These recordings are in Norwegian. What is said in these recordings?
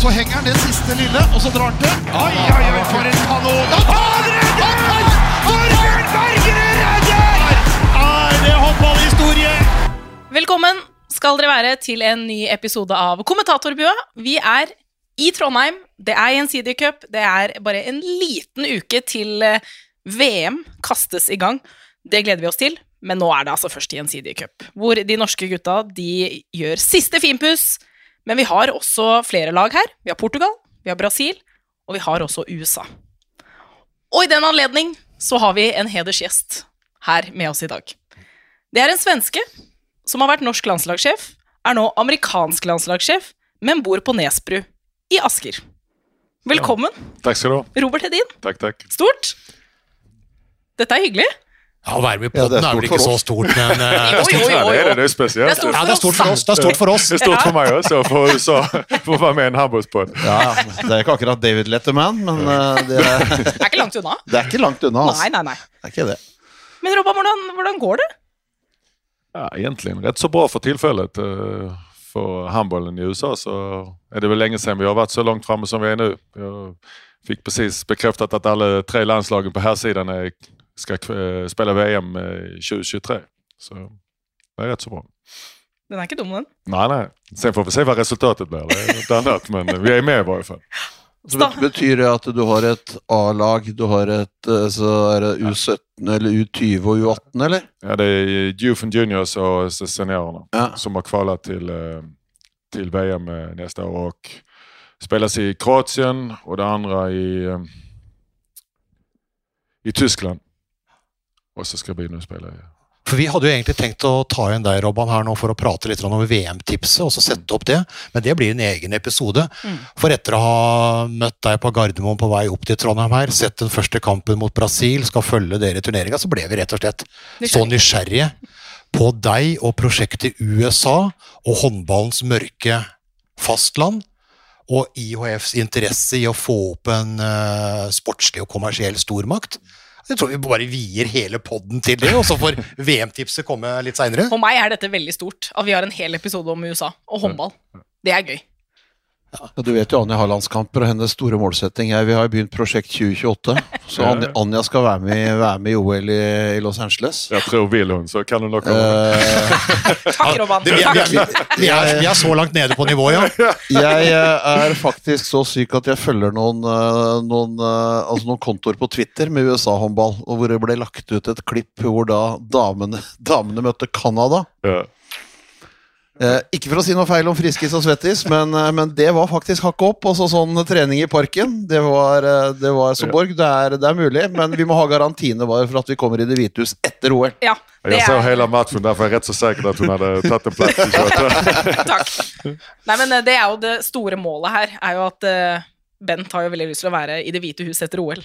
Så henger han det siste lille, og så drar han til. Oi, oi, oi, for en kanon! Han redder! Torbjørn Bergerud redder! Er det håndballhistorie? Velkommen skal dere være til en ny episode av Kommentatorbua. Vi er i Trondheim. Det er gjensidig cup. Det er bare en liten uke til eh, VM kastes i gang. Det gleder vi oss til, men nå er det altså først gjensidig cup, hvor de norske gutta de gjør siste finpuss. Men vi har også flere lag her. Vi har Portugal, vi har Brasil, og vi har også USA. Og i den anledning så har vi en hedersgjest her med oss i dag. Det er en svenske som har vært norsk landslagssjef, er nå amerikansk landslagssjef, men bor på Nesbru i Asker. Velkommen, Takk skal du ha. Robert Hedin. Takk, takk. Stort. Dette er hyggelig. Ja, Å være med i Ja, er er vel ikke så stort, men uh, Jo, jo, jo, det er det. Det er Det er stort. Ja, det er stort for oss. Det er stort for oss. Det er stort for meg også, for, så, for å være med i en håndballspod. Ja, det er ikke akkurat David Letterman, men uh, det, er, Det er ikke langt unna. det er ikke langt unna. Altså. Nei, nei, nei. Det er ikke det. Men Robba, hvordan, hvordan går det? Ja, Egentlig rett så bra for tilfellet. For handballen handbollen i USA så er det vel lenge siden vi har vært så langt framme som vi er nå. Jeg fikk precis bekreftet at alle tre landslagen på her siden är, ska spille spela VM eh, 2023. Så det är rätt så bra. Den er ikke dum, den. Nej, nej. Sen får vi se vad resultatet blir. Det är något annat, men vi är med i varje fall. Så bet- betyr det at du har et A-lag, du har et eh, så er det U17 eller U20 og U18, eller? Ja, det er and Juniors og seniorene Ja. som har kvala til, til, VM neste år. Og spilles i Kroatien og det andre i, eh, i Tyskland. Och så skal jeg begynne å spille. Ja. For Vi hadde jo egentlig tenkt å ta inn deg, Robban, her nå for å prate litt om VM-tipset, og så sette opp det, men det blir en egen episode. Mm. For etter å ha møtt deg på Gardermoen på vei opp til Trondheim her, sett den første kampen mot Brasil, skal følge dere i turneringa, så ble vi rett og slett så nysgjerrige på deg og prosjektet USA og håndballens mørke fastland. Og IHFs interesse i å få opp en uh, sportslig og kommersiell stormakt. Jeg tror vi bare vier hele podden til det, og så får VM-tipset komme litt seinere. For meg er dette veldig stort, at vi har en hel episode om USA og håndball. Det er gøy. Ja, du vet jo Anja har landskamper og hennes store målsetting er Vi har jo begynt Prosjekt 2028, så Anja, Anja skal være med, være med i OL i, i Los Angeles. Jeg tror vil hun, så kan hun nok komme. Vi, vi, vi, vi, er, er så langt nede på nivå, ja. jeg eh, er faktisk så syk at jeg følger noen, eh, noen, eh, altså noen kontoer på Twitter med USA-håndball, hvor det ble lagt ut et klipp hvor da damene, damene møtte Canada. Ja. Eh, ikke for å si noe feil om Friskis og Svettis, men, eh, men det var faktisk hakket opp. Også sånn trening i parken. Det var, eh, det var så Borg, det er, det er mulig, men vi må ha garantiene bare for at vi kommer i Det hvite hus etter OL. Ja, det så hele er hela matchen, därför är jag rett så sikker at hun hadde tatt en plass. i 22. Takk. Nei, men eh, det er jo det store målet her, er jo at Bent har jo veldig lyst til å være i Det hvite hus etter OL.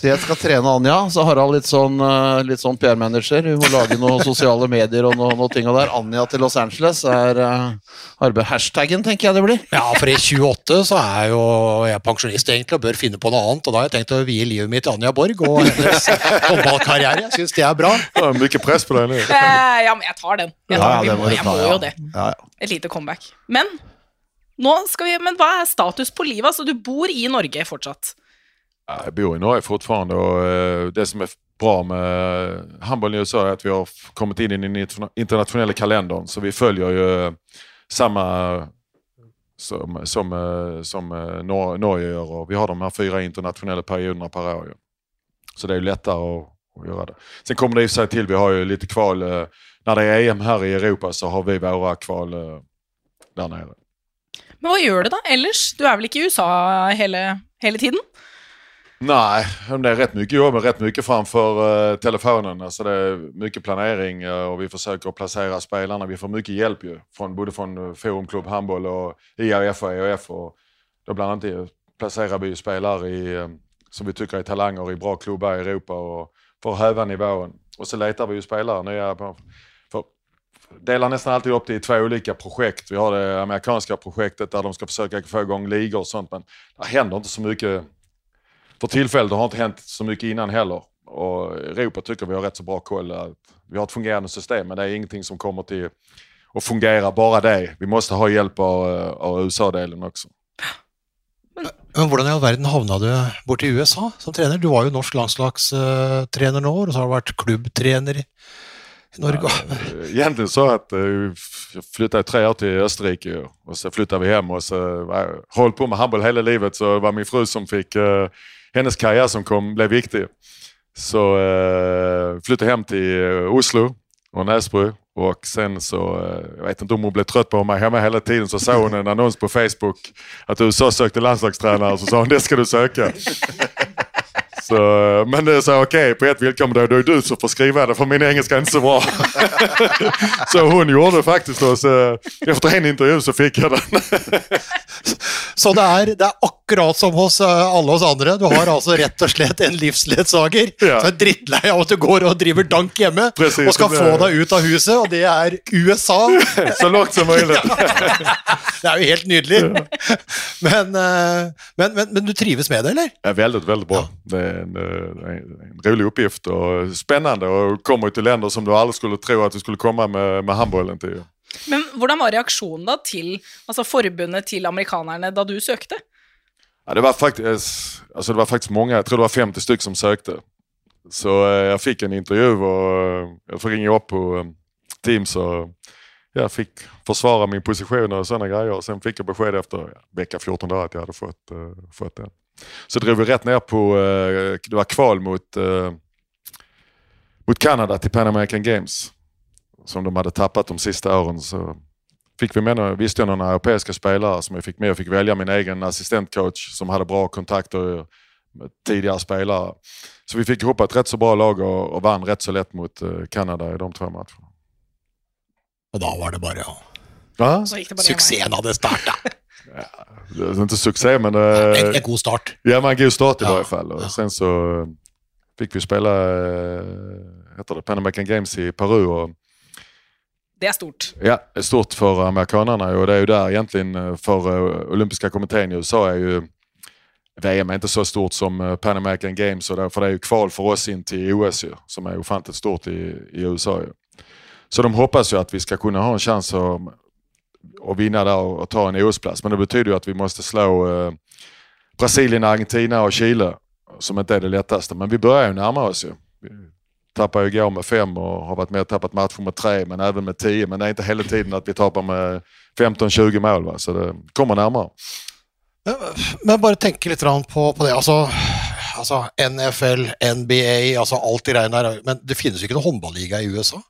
Så jeg skal trene Anja. Så Harald litt sånn, eh, litt sånn PR-manager. Hun må lage noen sosiale medier og noe, noe ting og der. Anja til Los Angeles er uh. Hashtaggen, tenker jeg det blir. Ja, for i 28 så er jo jeg pensjonist egentlig og bør finne på noe annet, og da har jeg tenkt å vie livet mitt til Anja Borg og hennes håndballkarriere. Jeg syns det er bra. Det er mye press på deg nu. Eh, ja, men jeg tar den. Jeg, tar, Ja, ja, det må, må jeg ta, må ja. jo det. Ja, ja. Et lite comeback. Men vi, men hva er status på livet? Altså, du bor i Norge fortsatt. Jeg bor i Norge fortfarande och eh, det som er bra med handbollen i USA er at vi har kommet inn i den internasjonale kalenderen, så vi følger jo samme som, som, eh, som eh, Norge gjør. og vi har de her fire internasjonale periodene per år. Så det er jo lettere å, å gjøre det. Sen kommer det i seg til, vi har jo litt kval, Når det er EM her i Europa så har vi våre kval der nere. Men hva gjør du da ellers? Du er vel ikke i USA hele, hele tiden? Nei, det er rett mye jobb, men mye framfor uh, telefonen. Altså, det er mye planering og vi vi å plassere spelarna. Vi får mye hjelp jo, från, både fra Forum Klubb Handboll og IAF og EOF. Og da blant annet plasserer vi spelare i, eh, som vi syns er talanger i bra klubber i Europa og for å heve nivået. Og så leter vi ju spelare nya. Delar nästan alltid upp det i två olika projekt. Vi har det amerikanska projektet där de ska försöka få igång ligor och sånt. Men det händer inte så mycket för tillfället. Det har inte hänt så mycket innan heller. Och Europa tycker vi har rätt så bra koll. Att vi har ett fungerande system men det är ingenting som kommer till att fungera bara det. Vi måste ha hjälp av, av USA-delen också. Men hvordan i all verden havna du bort i USA som trener? Du var jo norsk landslagstrener nå, og så har du vært klubbtrener Norge. Eh, Egentligen så att eh, jag flyttade tre år till Österrike och så flyttade vi hem och så var jag hållit på med handboll hela livet så det var min fru som fick, eh, hennes karriär som kom blev viktig. Så eh, flyttade hem till eh, Oslo och Näsbro och sen så, jeg jag vet inte om hon blev trött på mig hemma hela tiden så såg hon en annons på Facebook att USA sökte landslagstränare så sa hon det ska du söka. Så, men det sa ok, på ett villkor, men då, då är du som får skriva det för min engelska är inte så bra. så hon gjorde det faktiskt och så, efter en intervju så fick jag den. Så det er, det er akkurat som hos eh, alle oss andre. Du har altså rett og slett en livsledsager Ja. som er drittlei av at du går og driver dank hjemme Precis, og skal det få deg ut av huset, og det er USA. så långt som möjligt. Det er jo helt nydelig. Men, eh, men, men, men du trives med det, eller? Ja, väldigt, väldigt bra. Det är en, eh, en, en rolig uppgift och spännande och kommer till länder som du aldrig skulle tro att du skulle komma med, med handbollen till. Men hvordan var reaksjonen da til altså forbundet til amerikanerne da du søkte? Ja, det, var faktisk, altså det var faktisk mange, jeg tror det var 50 stykker som søkte. Så jeg fikk en intervju og jeg får ringe opp på eh, Teams och jag fick försvara min position och sådana grejer. Sen fick jag besked efter vecka 14 dagar att jag hade fått, uh, fått den. Så drog vi rätt ner på, uh, det var kval mot, uh, mot Kanada till Pan American Games. Som de hade tappat de sista åren. Så fick vi med, visste jag några europeiska spelare som jag fick med. Jag fick välja min egen assistentcoach som hade bra kontakter med tidigare spelare. Så vi fick ihop ett rätt så bra lag och, och vann rätt så lätt mot Kanada i de två matcherna. Og da var det bare å Ja, en. Suksessen hadde starta. det är inte succé men En, eh, en god start. ja, men en god start i Ja, varje fall. Och ja. Sen så fikk fick vi spela eh, heter det, Pan American Games i Peru. Och, Det er stort. Ja, det är stort för amerikanerna och det är ju där egentligen for för komiteen olympiska kommittén i USA är ju VM är inte så stort som eh, Pan American Games och därför det är ju kval för oss in till OS ju, som är ofantligt stort i, i USA. Ju. Så de hoppas ju att vi ska kunna ha en chans att, att vinna där och, och ta en OS-plats. Men det betyder ju att vi måste slå eh, Brasilien, Argentina och Chile som inte är det lättaste. Men vi börjar ju närma oss ju. Vi ju igår med fem och har varit med och tappat matcher med tre men även med tio. Men det är inte hela tiden att vi tappar med 15-20 mål. Va? Så det kommer närmare. Men bare tenke litt på, på det. Altså, altså NFL, NBA, altså alt de greiene der. Men det finnes jo ikke noen håndballiga i USA?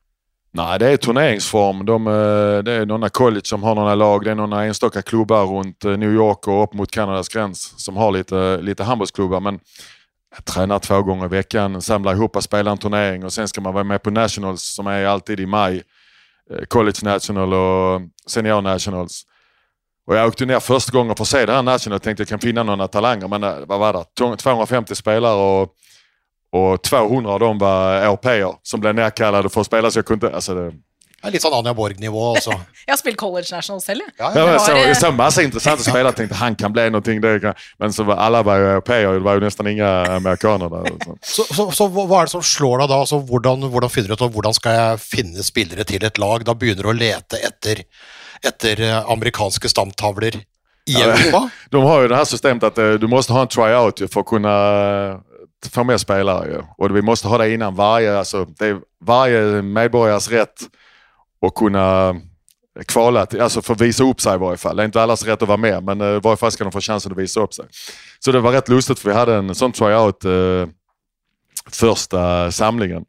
Nej, det är turneringsform. De, eh, det är några college som har några lag. Det är några enstaka klubbar runt eh, New York och upp mot Kanadas gräns som har lite, lite handbollsklubbar. Men jeg tränar två gånger i veckan, samlar ihop spelar en turnering och sen ska man vara med på Nationals som är alltid i maj. Eh, College National och Senior Nationals. Och jag åkte ner första gången för att se det här National och tänkte jag kan finna några talanger. Men vad var det? 250 spelare och och 200 av dem var europeer som blev nerkallade för att spela. Så jag kunde alltså det, Det er litt sånn Anja Borg-nivå, altså. Jeg har spilt College National selv, jeg. Ja, Ja, det jag, såg, var, eh, såg massa intressanta spelare han kan bli noe. Det kan. Men så var alle var europeere. europeer, det var jo nesten ingen amerikaner der. Så. Så, så, så hva er det som slår deg da? Altså, hvordan, hvordan finner du ut hvordan skal jeg finne spillere til et lag? Da begynner du å lete etter, etter eh, amerikanske stamtavler i Ja, Europa? De har jo det her systemet att eh, du må ha en tryout for å att kunna mer spelare. Ju. Och vi måste ha det innan varje, alltså, det är varje medborgares rätt att kunna kvala, till, alltså få visa upp sig i varje fall. Det är inte allas rätt att vara med, men eh, i varje fall ska de få chansen att visa upp sig. Så det var rätt lustigt för vi hade en sån tryout eh, första samlingen.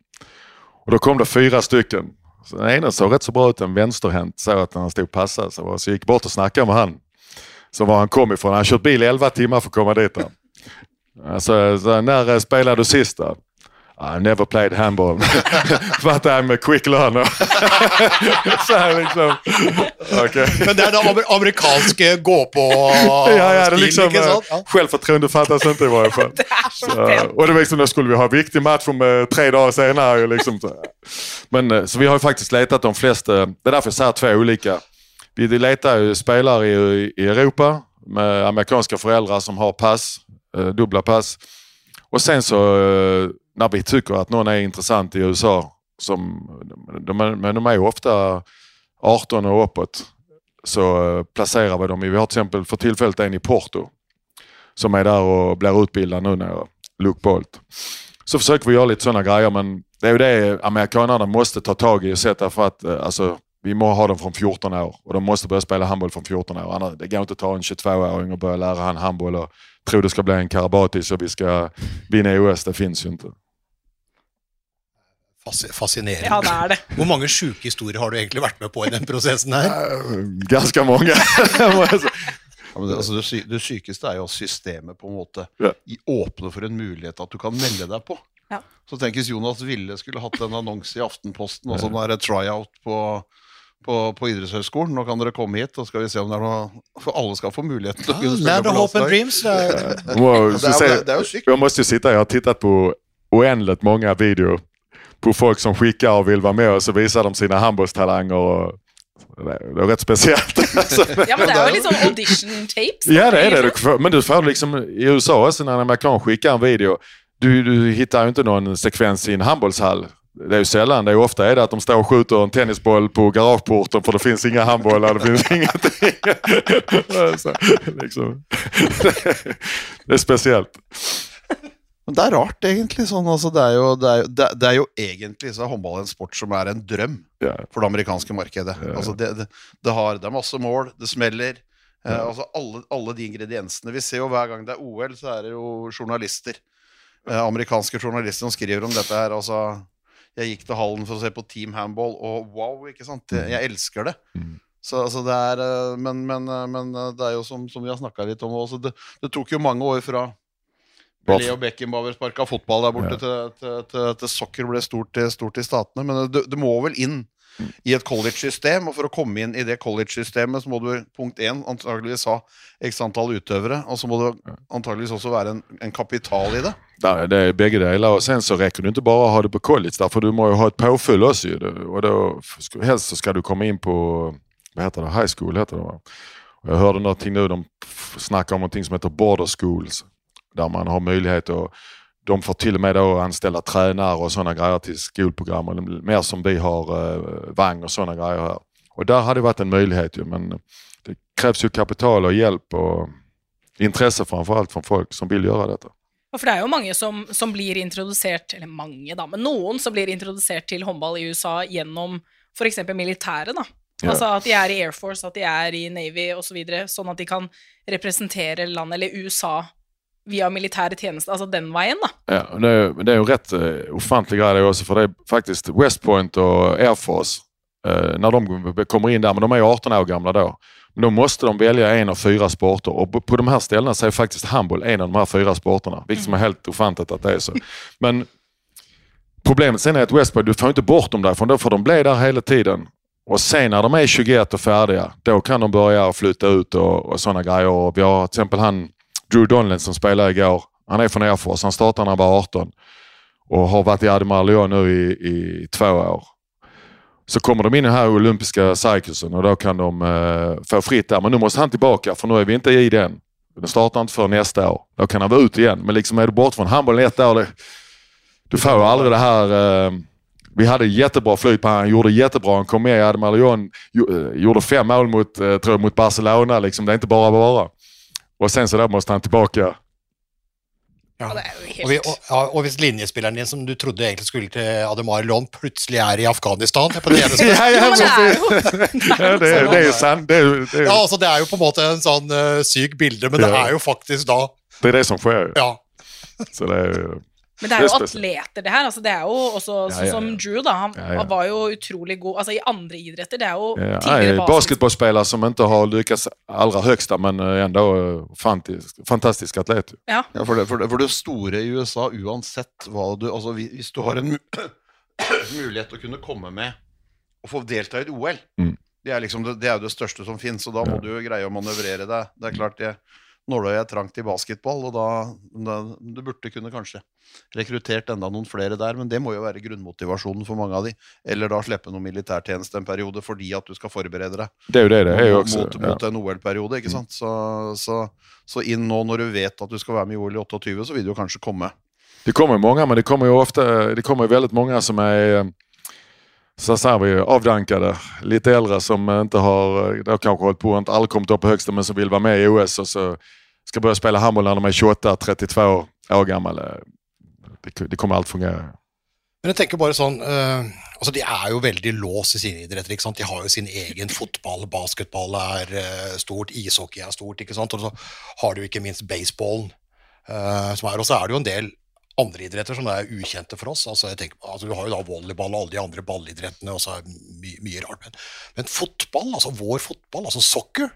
Och då kom det fyra stycken. Så den ena såg rätt så bra ut, en vänsterhänt, så att när han stod och passade. Så, så jag gick bort och snackade med han Så var han kom ifrån. Han har kört bil 11 timmar för att komma dit. Då. Alltså, så när eh, spelade du sist då? I never played handball. But I'm a quick learner. så här liksom. Okay. Men det er amer amerikanske Ja, ja, gå-på-stil, liksom, ikke sant? eh, självförtroende fattas inte i varje fall. Det er så Så, och det var liksom, då skulle vi ha en viktig match om eh, tre dagar senare. ju Liksom, så. Men, så vi har ju faktiskt letat de flesta, det är därför jag säger två olika. Vi letar ju spelare i, i Europa med amerikanska föräldrar som har pass, dubbla pass. Och sen så eh, när vi tycker att någon är intressant i USA, som, de, men de är ofta 18 och uppåt så eh, placerar vi dem vi har till exempel för tillfället en i Porto som är där och blir utbildad nu när Luke Bolt. Så försöker vi göra lite sådana grejer men det är ju det amerikanerna måste ta tag i och sätta för att eh, alltså, vi må ha dem från 14 år och de måste börja spela handboll från 14 år. Det går inte att ta en 22-åring och börja lära han handboll och tro det ska bli en Karabatis och vi ska vinna OS. Det finns ju inte. Fasci- Fascinerende. Ja, det er det. Hvor mange sjuke historier har du egentlig vært med på i den prosessen her? Ganske Ganska många. må jeg si. Ja, men det, altså det, sy det sykeste er jo at systemet på en måte Ja. åpner for en mulighet at du kan melde deg på. Ja. Så tenk hvis Jonas Ville skulle hatt en annonse i Aftenposten og sånn der tryout på, på, på idrettshøyskolen. Nå kan dere komme hit, og skal vi se om det er noe For alle skal få muligheten til å kunne spille på of Hope and landslag. Dreams. Det er, Må Det så er, det. Jag måste sitta, jag har tittat på oändligt många videor på folk som skickar och vill vara med och så visar de sina handbollstalanger. Och det er jo rett spesielt. Ja, men det er jo litt sånn audition tapes. ja det er det. Men du får liksom i USA når när en amerikan skickar en video. Du, du hittar jo ikke noen sekvens i en handbollshall. Det är ju sällan. Det är ofta är det att de står och skjuter en tennisboll på garageporten för det finns inga handbollar. Det finns ingenting. Så, liksom. Det är speciellt. Men det er rart, egentlig. Sånn, altså, det, er jo, det, er, jo- det, det er jo egentlig så er håndball en sport som er en drøm yeah. for det amerikanske markedet. Altså, det, har, det er masse mål, det smeller. Eh, altså, alle, alle de ingrediensene. Vi ser jo hver gang det er OL, så er det jo journalister. Eh, amerikanske journalister som skriver om dette her. Altså, jeg gikk til hallen for å se på Team Handball, og wow, ikke sant? Jeg, jeg elsker det. Mm. Så altså, det er eh, Men, men, eh, men eh, det er jo som, som vi har snakka litt om også, det, det tok jo mange år fra Leo Beckenbauer sparka fotball der borte Ja. til, til, til, til soccer ble stort, stort i statene. Men det, det må vel inn i et college-system, og for å komme inn i det college-systemet, så må du punkt én antageligvis ha x antall utøvere, og så må det antageligvis også være en, en kapital i det. Där, det er begge deler. Og sen så rekker du ikke bare å ha det på college därför du må jo ha et påfyll også. Og Det- helst så skal du komme inn på, hva heter det, high school heter det Og jeg hørte noe nå, de snakker om noe som heter border schools. der man har möjlighet att, de får till och med då anställa tränare och sådana grejer till skolprogram. Eller mer som vi har eh, Vang och sådana grejer här. Och där hade det varit en möjlighet ju men det krävs ju kapital och hjälp och intresse framförallt från folk som vill göra detta. For det er jo mange som, som blir introdusert, eller mange da, men noen som blir introdusert til håndball i USA gjennom f.eks. militæret. da. Yeah. Altså at de er i Air Force, at de er i Navy osv., så videre, sånn at de kan representere landet, eller USA, via militære tjenester. Altså den veien, da. Ja, det, er det er jo rett uh, ofantlig greie, det også, for det er faktisk West Point og Air Force uh, Når de kommer inn der, men de er jo 18 år gamle da. Men da måste de velge en av fyra sporter Og på, de här ställena så är faktiskt handboll en av de här fyra sporterna. Vilket som är helt ofantligt att det är så. Men problemet sen är att West Point, du får inte bort dem därifrån. Får de bli där hela tiden. Och sen när de är 21 och färdiga, då kan de börja flytta ut och, och sådana grejer. Och vi har till exempel han Drew Donlan som spelade igår. Han är från Air Han startade när han var 18 och har varit i Admiral Lyon nu i, i två år. Så kommer de in i den här olympiska og då kan de eh, få fritt där. Men nu måste han tillbaka för nu är vi inte i den. Den startar inte för nästa år. Då kan han vara ute igen. Men liksom är du bort från handbollen ett år, det, du får ju aldrig det här... Eh, vi hade jättebra flyt på han, gjorde jättebra. Han kom med i Admiral Lyon, eh, gjorde fem mål mot, eh, tror jag, mot Barcelona. Liksom. Det är inte bara bara. Och sen så der måste han tilbake. Ja, er jo Og, vi, og, og hvis linjespilleren din som du trodde egentlig skulle til Ademar Lond, plutselig er i Afghanistan på det eneste Ja, Ja, men det er jo Ja, det, er, det är sant. Det er, det, Ja, altså Det er jo på en måte en sånn uh, syk bilde, men det er jo faktisk da det er det som sker. Ja. Så det är, Men det er jo Det er atleter, det her. altså Det er jo også Ja, ja, ja, som. Drew, da. Han, Ja, ja. han var jo utrolig god altså i andre idretter. Det er jo tidligere Basketballspiller basket. som ikke har lykkes aller høyest, men eh, ändå eh, fantastisk, fantastisk atlet. Ja. Ja, for det, for, det, for det store i USA, uansett hva du Altså, hvis du har en mulighet til å kunne komme med og få delta i et OL Mm. det, er liksom det, det er jo det største som fins, og da må Ja. du jo greie å manøvrere deg. Det er klart det Nåløyet er trangt i basketball, og da, da Du burde kunne kanskje rekruttert enda noen flere der, men det må jo være grunnmotivasjonen for mange av de. Eller da slippe noe militærtjeneste en periode fordi at du skal forberede deg Det er jo det det jo også, mot, mot, Ja. Mm. en OL-periode, ikke sant? Så, så, så inn nå når du vet at du skal være med i OL i 28, så vil du jo kanskje komme. Det kommer mange, men det kommer jo ofte det kommer veldig mange som är eh, så ser vi avdankade, lite äldre som inte har, det har kanske hållit på, inte aldrig kommit upp på högsta men som vill vara med i OS och så ska börja spela handboll när de är 28, 32 år gamla. Det, det kommer allt fungera. Men jeg tenker bare sånn uh, altså De er jo veldig låst i sine idretter. ikke sant? De har jo sin egen fotball, basketball er uh, stort, ishockey er stort, ikke sant? og så har du ikke minst baseballen. Uh, som er, Og så er det jo en del andre idretter som er ukjente for oss. altså jeg tenker, altså Du har jo da volleyball og alle de andre ballidrettene, og så er det my mye rart. Men, men fotball, altså vår fotball, altså soccer,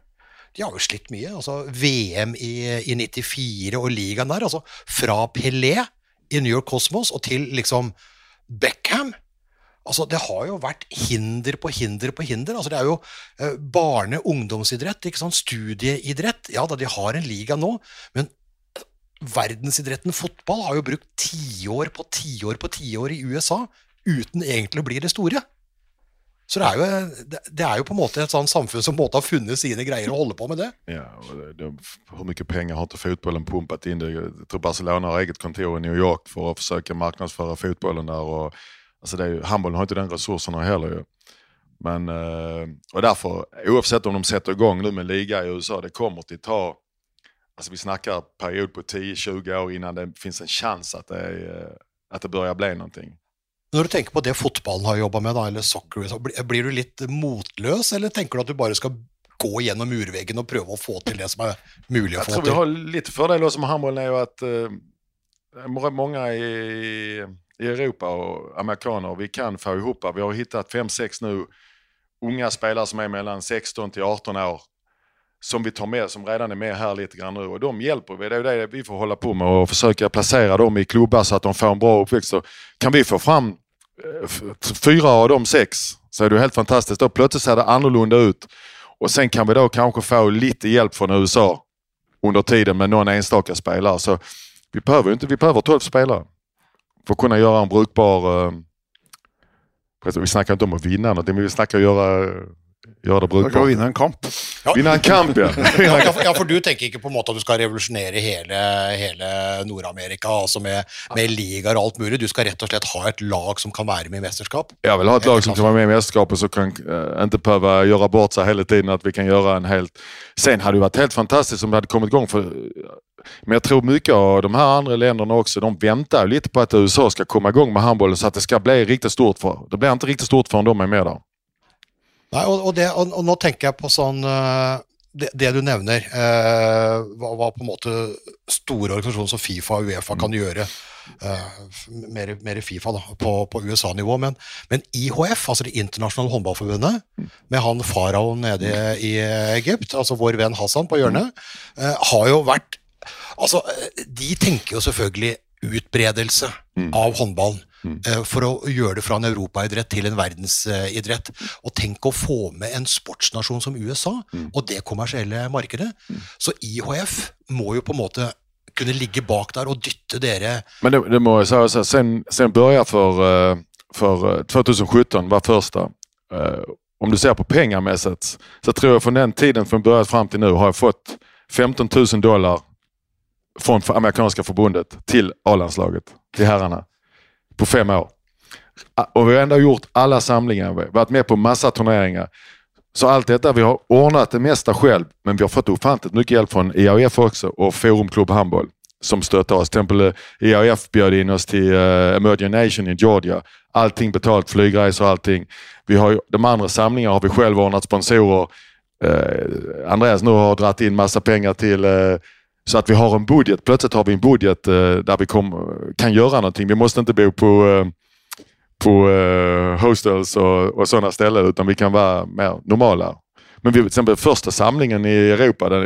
de har jo slitt mye. altså VM i, i 94 og ligaen der. altså Fra Pelé i New York Cosmos og til liksom Beckham. Altså, Det har jo vært hinder på hinder på hinder. altså Det er jo eh, barne- og ungdomsidrett, ikke sant? studieidrett. Ja da, de har en liga nå, men verdensidretten fotball har jo brukt tiår på tiår på tiår i USA uten egentlig å bli det store. Så det er jo, det, er jo på en måte et sånt samfunn som måte har funnet sine greier og holder på med det. Ja, og det, det, penger har til fotbollen pumpet inn? Jeg tror Barcelona har eget kontor i New York for å forsøke å markedsføre fotbollen der. og altså det er, handbollen har ikke den ressursen heller. jo. Men, eh, och därför, oavsett om de sätter i gang med liga i USA, det kommer til å ta, altså vi snakker period på 10-20 år innan det finnes en chans at, det, eh, att det börjar bli någonting. Når du tenker på det fotballen har jobba med, da, eller soccer, blir, du litt motløs, eller tenker du at du bare skal gå gjennom murveggen og prøve å få til det som er mulig å få til? Jeg tror vi har litt fordel også med handballen, er jo at uh, mange i, i Europa og amerikanere, vi kan få ihop. Vi har funnet fem-seks nu unge spillere som er mellom 16 til 18 år som vi tar med, som redan er med her litt grann og Och de hjelper vi. Det er jo det vi får holde på med å forsøke å plassere dem i klubber så at de får en bra oppvekst. Så kan vi få fram fyra av de sex så är det helt fantastiskt. Då plötsligt ser det annorlunda ut. Och sen kan vi då kanske få lite hjälp från USA under tiden med någon enstaka spelare. Så vi behöver inte, vi behöver 12 spelare för att kunna göra en brukbar... Eh, vi snackar inte om att vinna någonting, men vi snackar göra, det Da kan vi vinne en kamp. Vinna en kamp, ja. Ja, ja, for, ja, for du tenker ikke på en måte at du skal revolusjonere hele, hele Nord-Amerika, altså med, med ligaer og alt mulig. Du skal rett og slett ha et lag som kan være med i mesterskap. Jeg vil ha et lag som kan være med i mesterskapet, så kan ikke prøve å gjøre bort seg hele tiden. at vi kan gjøre en helt... Sen hadde det vært helt fantastisk om det hadde kommet igång. for men jeg tror mye av de her andre landene også, de venter jo litt på at USA skal komme i igång med håndballen, så at det skal bli riktig stort. for. det blir ikke riktig stort förrän de er med där. Nei, og, og, det, og, og nå tenker jeg på sånn eh, det, det du nevner, eh, hva, hva på en måte store organisasjoner som Fifa og Uefa kan gjøre. eh, mer, mer Fifa da, på, på USA-nivå, men, men IHF, altså Det internasjonale håndballforbundet, med han faraoen nede i Egypt, altså vår venn Hassan på hjørnet, eh, har jo vært Altså, eh, de tenker jo selvfølgelig utbredelse av håndballen. Eh, For å gjøre det fra en europaidrett til en verdensidrett. Og tenk å få med en sportsnasjon som USA, og det kommersielle markedet. Så IHF må jo på en måte kunne ligge bak der og dytte dere Men det, det må jeg si, altså, sen, sen for eh, eh, 2017 var första. Eh, Om du ser på pengamässigt så tror jeg fra den tiden från början fram till nu har jeg fått 15 000 dollar från amerikanske amerikanska förbundet till A-landslaget, till herrarna, på fem år. Og vi har ändå gjort alla samlingar, varit med på massa turneringar. Så allt detta, vi har ordnat det mesta själv, men vi har fått ofantligt mycket hjälp från IAF också och Forum Club Handboll som stöttar oss. Till exempel eh, IAF bjöd in oss till uh, Emerging Nation i Georgia. Allting betalt, flygresor och allting. Vi har, de andra samlingarna har vi själv ordnat sponsorer. Uh, Andreas nu har dragit in massa pengar till eh, så att vi har en budget. Plötsligt har vi en budget eh, där vi kom, kan göra någonting. Vi måste inte bo på, eh, på eh, hostels och, och sådana ställen utan vi kan vara mer normala. Men vi, till exempel första samlingen i Europa, den,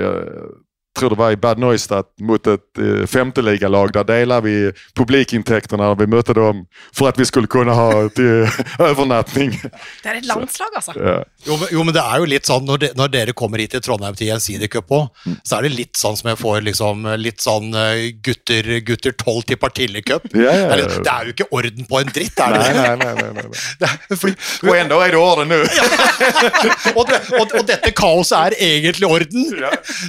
tror det var i Bad Neustadt mot ett eh, femteligalag. Där delade vi publikintäkterna när vi mötte dem för att vi skulle kunna ha till övernattning. Det er et landslag, altså. Ja. Jo, men- jo, men det er jo litt sånn, når, de, når dere kommer hit til Trondheim til Gjensidigecup òg, så er det litt sånn som jeg får liksom litt sånn eh, gutter gutter 12 til Partille-cup. Ja, ja, Det, er ja. det er jo ikke orden på en dritt, er det Nej, nei, nej, nej, nej, det? er- Fordi, og ändå är det orden nu. og, det, og, og dette kaoset er egentlig orden.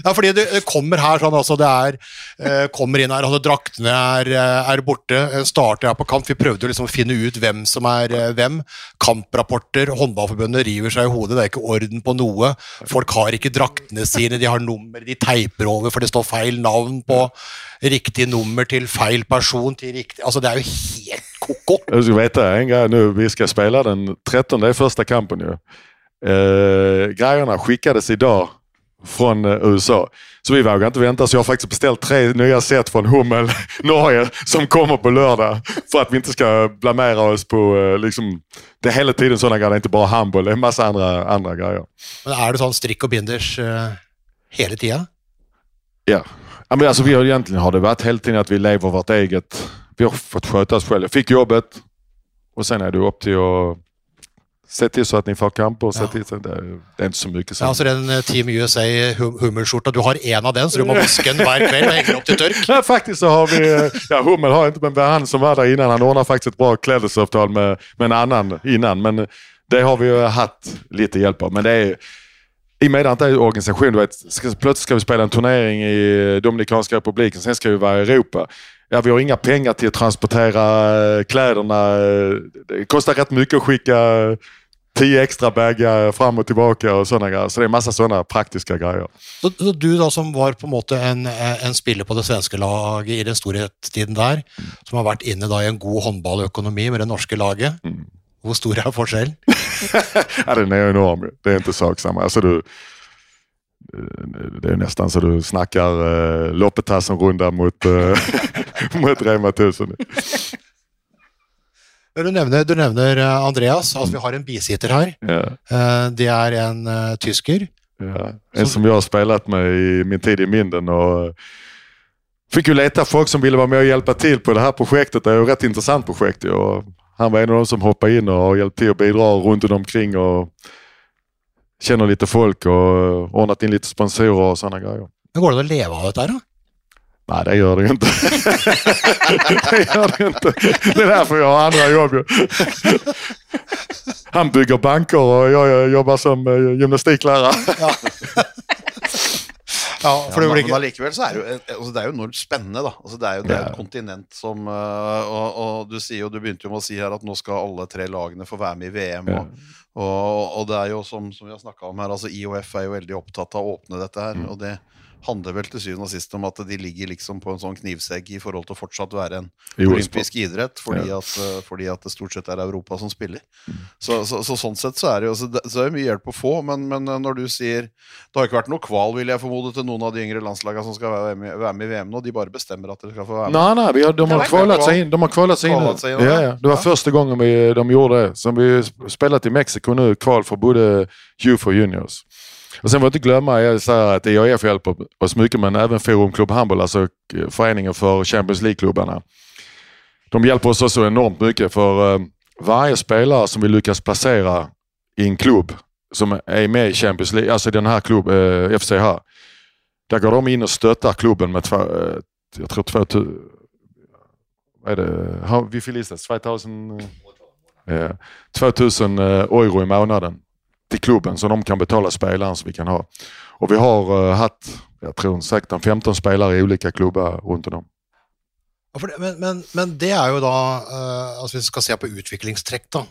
Ja, fordi det, det kom kommer her sånn, altså det er eh, Kommer inn her, altså draktene er, eh, er borte. eh, Starter her på kamp. Vi prøvde liksom å finne ut hvem som er eh, hvem. Kamprapporter. Håndballforbundet river seg i hodet. Det er ikke orden på noe. Folk har ikke draktene sine, de har nummer de teiper over for det står feil navn på riktig nummer til feil person til riktig Altså, det er jo helt ko-ko. Jag ska veta en gang nu. Vi skal spela den 13, det er første kampen jo. Eh, skikkes i idag från eh, USA. Så vi vågar inte vänta så jag har faktiskt beställt tre nya set från Hummel, Norge, som kommer på lördag. För att vi inte ska blamera oss på eh, liksom, det är hela tiden sådana grejer, är inte bara handboll, det är en massa andra, andra grejer. Men er det sånn strikk og binders uh, hele tiden? Ja. ja men alltså, vi har egentligen har det varit hela tiden att vi lever vårt eget. Vi har fått sköta oss själva. Jag fick jobbet och sen är det upp till att se til så at ni får kamper. Och se Ja. det, er inte så mycket. Ja, altså den eh, Team USA hum hummerskjorta, du har én av den, så du må vaske den hver kveld og henge opp til tørk. Ja, faktisk så har vi, eh, ja Hummel har ikke, men han som var der innan, han ordna faktisk et bra klädesavtal med, med en annen innan. Men det har vi jo hatt litt hjelp av. Men det er i och med att det är organisation, du vet, ska, plötsligt ska vi spela en turnering i Dominikanska republiken, sen ska vi vara i Europa. Ja, vi har inga pengar till att transportera eh, kläderna. Det kostar rätt mycket att skicka tio extra bagar fram och tillbaka och sådana grejer. Så det är massa sådana praktiska grejer. Så, så du da som var på en måte en, eh, en spiller på det svenske laget i den storhetstiden der, som har vært inne da i en god håndballøkonomi med det norske laget, hvor stor er forskjellen? ja, den er enorm. Det er ikke sak samma. Alltså, du, det er nesten så du snakker uh, Loppetassen-runda mot, uh, mot Rema 1000. Du nevner, du nevner eh, Andreas, altså vi har en bisitter her. Ja, Eh, Det er en eh, tysker. ja. En som jeg har spilt med i min tid i Minden. og Fikk jo lete folk som ville være med og hjelpe til på det her projektet. Det er jo et rett interessant projekt. ju. Han var en av dem som hoppet inn og har til å bidra rundt omkring og Kjenner litt folk og ordnet inn litt sponsorer og sånne grejer. Men Går det an å leve av dette her, da? Nej, det gör det ju inte. det gör det inte. Det är därför jag har andra jobb. Han bygger banker och jag jobbar som gymnastiklærer. gymnastiklärare. Ja, for Ja, det blir men, men likevel allikevel så er det jo altså det er jo enormt spennende, da. Altså det er jo det er Ja. et kontinent som øh, og, og du sier jo, du begynte jo med å si her at nå skal alle tre lagene få være med i VM. Ja. Og, og, og det er jo som, som vi har snakka om her, altså IOF er jo veldig opptatt av å åpne dette her. Og det handler vel til syvende og sist om at de ligger liksom på en sånn knivsegg i forhold til å fortsatt være en olympisk idrett, fordi, at, øh, fordi at det stort sett er Europa som spiller. Så, så, så sånn sett så er det jo så det, så er det mye hjelp å få, men, men øh, når du sier Det har ikke vært noe kval, vil jeg formode, til noen av de yngre landslagene som skal være med, være med i VM nå. De bare bestemmer at dere skal få være med. Nei, nei, vi har, de har kvalet seg inn. De har kvalet seg inn. Kvalet seg inn ja, ja. ja. Det var Ja. första gången vi, de gjorde det. Som vi spilte i Mexiko nå, kval for både Youth och Juniors. Och sen får jag inte glömma, jag säger att IAF hjälper oss mycket, men även Forum Club Handboll, alltså eh, föreningen för Champions League-klubbarna. De hjälper oss också enormt mycket för eh, varje spelare som vi lyckas placera i en klubb som är med i Champions League, alltså den här klubben, FCH. Där går de in och stöttar klubben med två, eh, jag tror 2000, vad är det, vi förlistat 2000, eh, 2000 eh, euro i månaden till klubben så de kan betala spelaren som vi kan ha. Och vi har uh, haft, jag tror säkert en 15 spelare i olika klubbar runt om. Ja, det, men, men, men det er jo da uh, altså Hvis vi skal se på utviklingstrekk, da.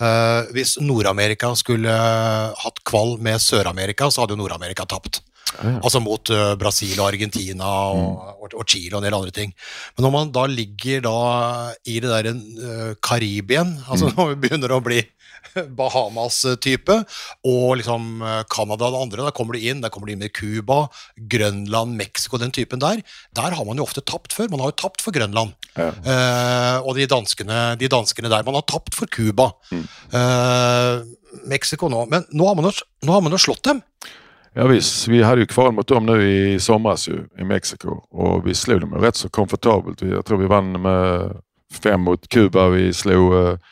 Uh, hvis Nord-Amerika skulle eh, hatt kvall med Sør-Amerika, så hadde jo Nord-Amerika tapt. Ja. Altså mot uh, Brasil og Argentina og, og, og Chile og en del andre ting. Men når man da ligger da i det der uh, Karibien, altså når vi begynner å bli Bahamas-type, og liksom eh, Canada og det andre, da kommer du inn, der kommer du inn med Cuba, Grønland, Mexico, den typen der. Der har man jo ofte tapt før. Man har jo tapt for Grønland. Ja. Eh, og de danskene, de danskene der. Man har tapt for Cuba. Eh, Mexico nå. Men nå har man jo, nå har man jo slått dem. Ja visst, vi hadde jo kval mot dem nå i somras i Mexico, og vi slo dem jo rett så komfortabelt. Jeg tror vi vann med fem mot Kuba. Vi slo eh,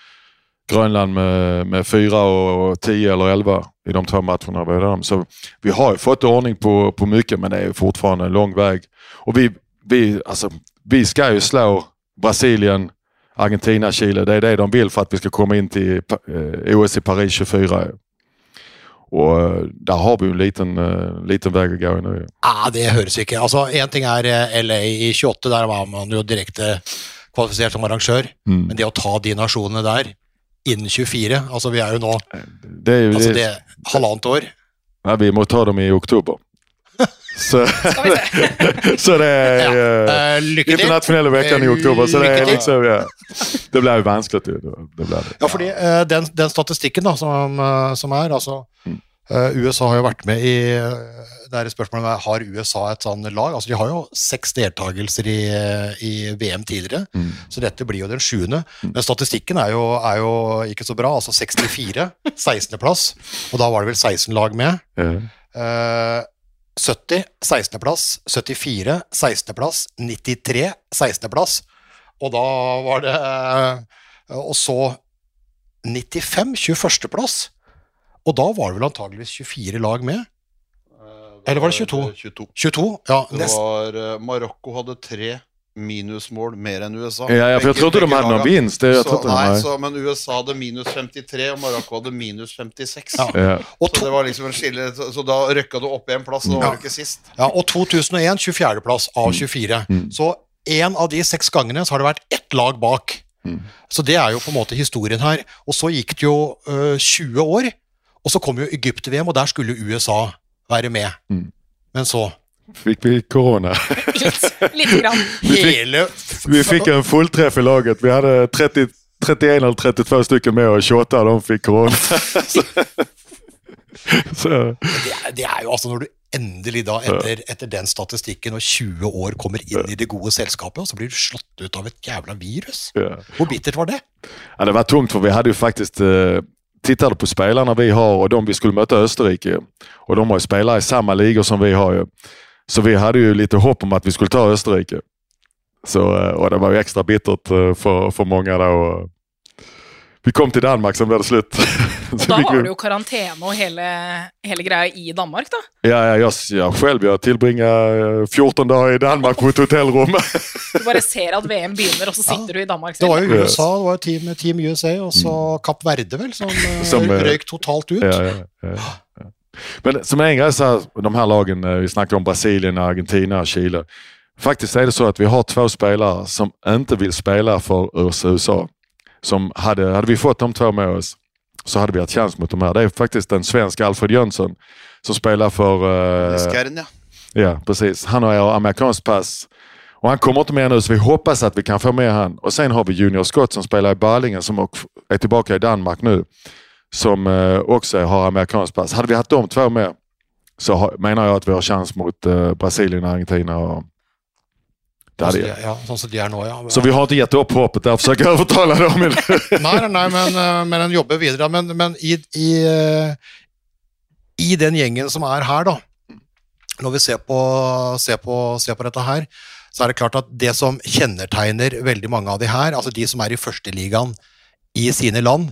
Grönland med, med fyra och, tio eller elva i de två matcherna. vi dem. Så vi har ju fått ordning på, på mycket men det är jo fortfarande en lång väg. Och vi, vi, alltså, vi ska ju slå Brasilien, Argentina, Chile. Det är det de vill för att vi ska komma in till eh, OS i Paris 24. Og der har vi jo en liten, eh, liten vei å gå nu. Ah, det høres ikke. Altså, Én ting er eh, LA i 28, der var man jo direkte kvalifisert som arrangør. Mm. Men det å ta de nasjonene der innen 24 Altså, vi er jo nå Det er jo altså, det, er halvannet år. Nei, vi må ta dem i oktober. Så, så det er ja. uh, lykke til. Internasjonale veckan i oktober. Så det er liksom, ja. Det blir jo vanskelig. Det, det blir det. Ja, fordi uh, den, den statistikken da, som, som er altså Mm. eh, USA har jo vært med i Det er et spørsmål om har USA et sånn lag. altså De har jo seks deltakelser i, i VM tidligere, Mm. så dette blir jo den sjuende. Men statistikken er jo, er jo ikke så bra. altså 64, 16.-plass, og da var det vel 16 lag med. Mm. Uh, 70, 16.-plass. 74, 16.-plass. 93, 16.-plass. Og da var det uh, Og så 95, 21.-plass. Og da var det vel antageligvis 24 lag med? Eller var det 22? 22. 22? Ja, Det var, eh, Marokko hadde tre minusmål mer enn USA. Ja, ja, jeg trodde Begge- tror de begge hade vinst. Det, var så, tror inte nei, så, men USA hadde minus 53, og Marokko hadde minus 56. Ja. Ja. Så det var liksom en skille, så, da røkka du opp én plass, og da var det ikke sist. ja, og 2001 24.-plass av 24. Mm. Så én av de seks gangene så har det vært ett lag bak. Mm. Så det er jo på en måte historien her. Og så gikk det jo øh, 20 år, og så kom jo Egypt-VM, og der skulle USA være med. Mm. Men så Fikk vi korona? Litt, lite grann. Vi Hele Vi fikk en fulltreff i laget. Vi hadde 30, 31 eller 32 stykker med og 28 av dem fikk korona. så, så, det er, det er jo altså når du endelig da, etter, etter den statistikken og 20 år kommer inn i det gode selskapet, og så blir du slått ut av et jævla virus. ja. Hvor bittert var det? Ja, det var tungt for vi hadde jo faktisk eh, tittade på spelarna vi har och de vi skulle möta Österrike. Och de har ju spelare i samma ligor som vi har ju. Så vi hade ju lite hopp om att vi skulle ta Österrike. Så, eh, och det var ju extra bittert eh, för, för många då. Vi kom til Danmark, så ble det slutt. Og da har du jo karantene og hele, hele greia i Danmark, da. Ja, ja ja. jag selv jeg tillbringade eh, 14 dager i Danmark på et hotellrom. Du bare ser at VM begynner, og så sitter du i Danmark Det var jo USA, det var jo Team, team USA, og så Kapp Verde, vel, som, eh, Som, eh, røyk totalt ut. Ja, ja, ja, ja. Men som en greie, så här, de her lagen, eh, vi snakket om Brasilien, Argentina og Chile. Faktisk er det så at vi har två spillere som ikke vil spille for USA. Som hade, hade vi fått de två med oss så hade vi haft chans mot de här. Det är faktiskt den svenska Alfred Jönsson som spelar för... Uh, ja. Ja, precis. Han har amerikanskt pass. Och han kommer inte med nu, så vi hoppas att vi kan få med han. Och sen har vi Junior Scott som spelar i Balingen som också är tillbaka i Danmark nu. Som eh, också har amerikanskt pass. Hade vi haft de två med så menar jag att vi har chans mot eh, Brasilien, Argentina och... Det Sånn de, ja, sånn som de er nå, ja. Så vi har inte gett upp hoppet där, försöker fortelle det, Nei, nei, nei, men, eh, men en jobber videre. Men, men i, i, eh, i den gjengen som er her, da, når vi ser på, ser, på, ser på dette her, så er det klart at det som kjennetegner veldig mange av de her, altså de som er i førsteligaen i sine land,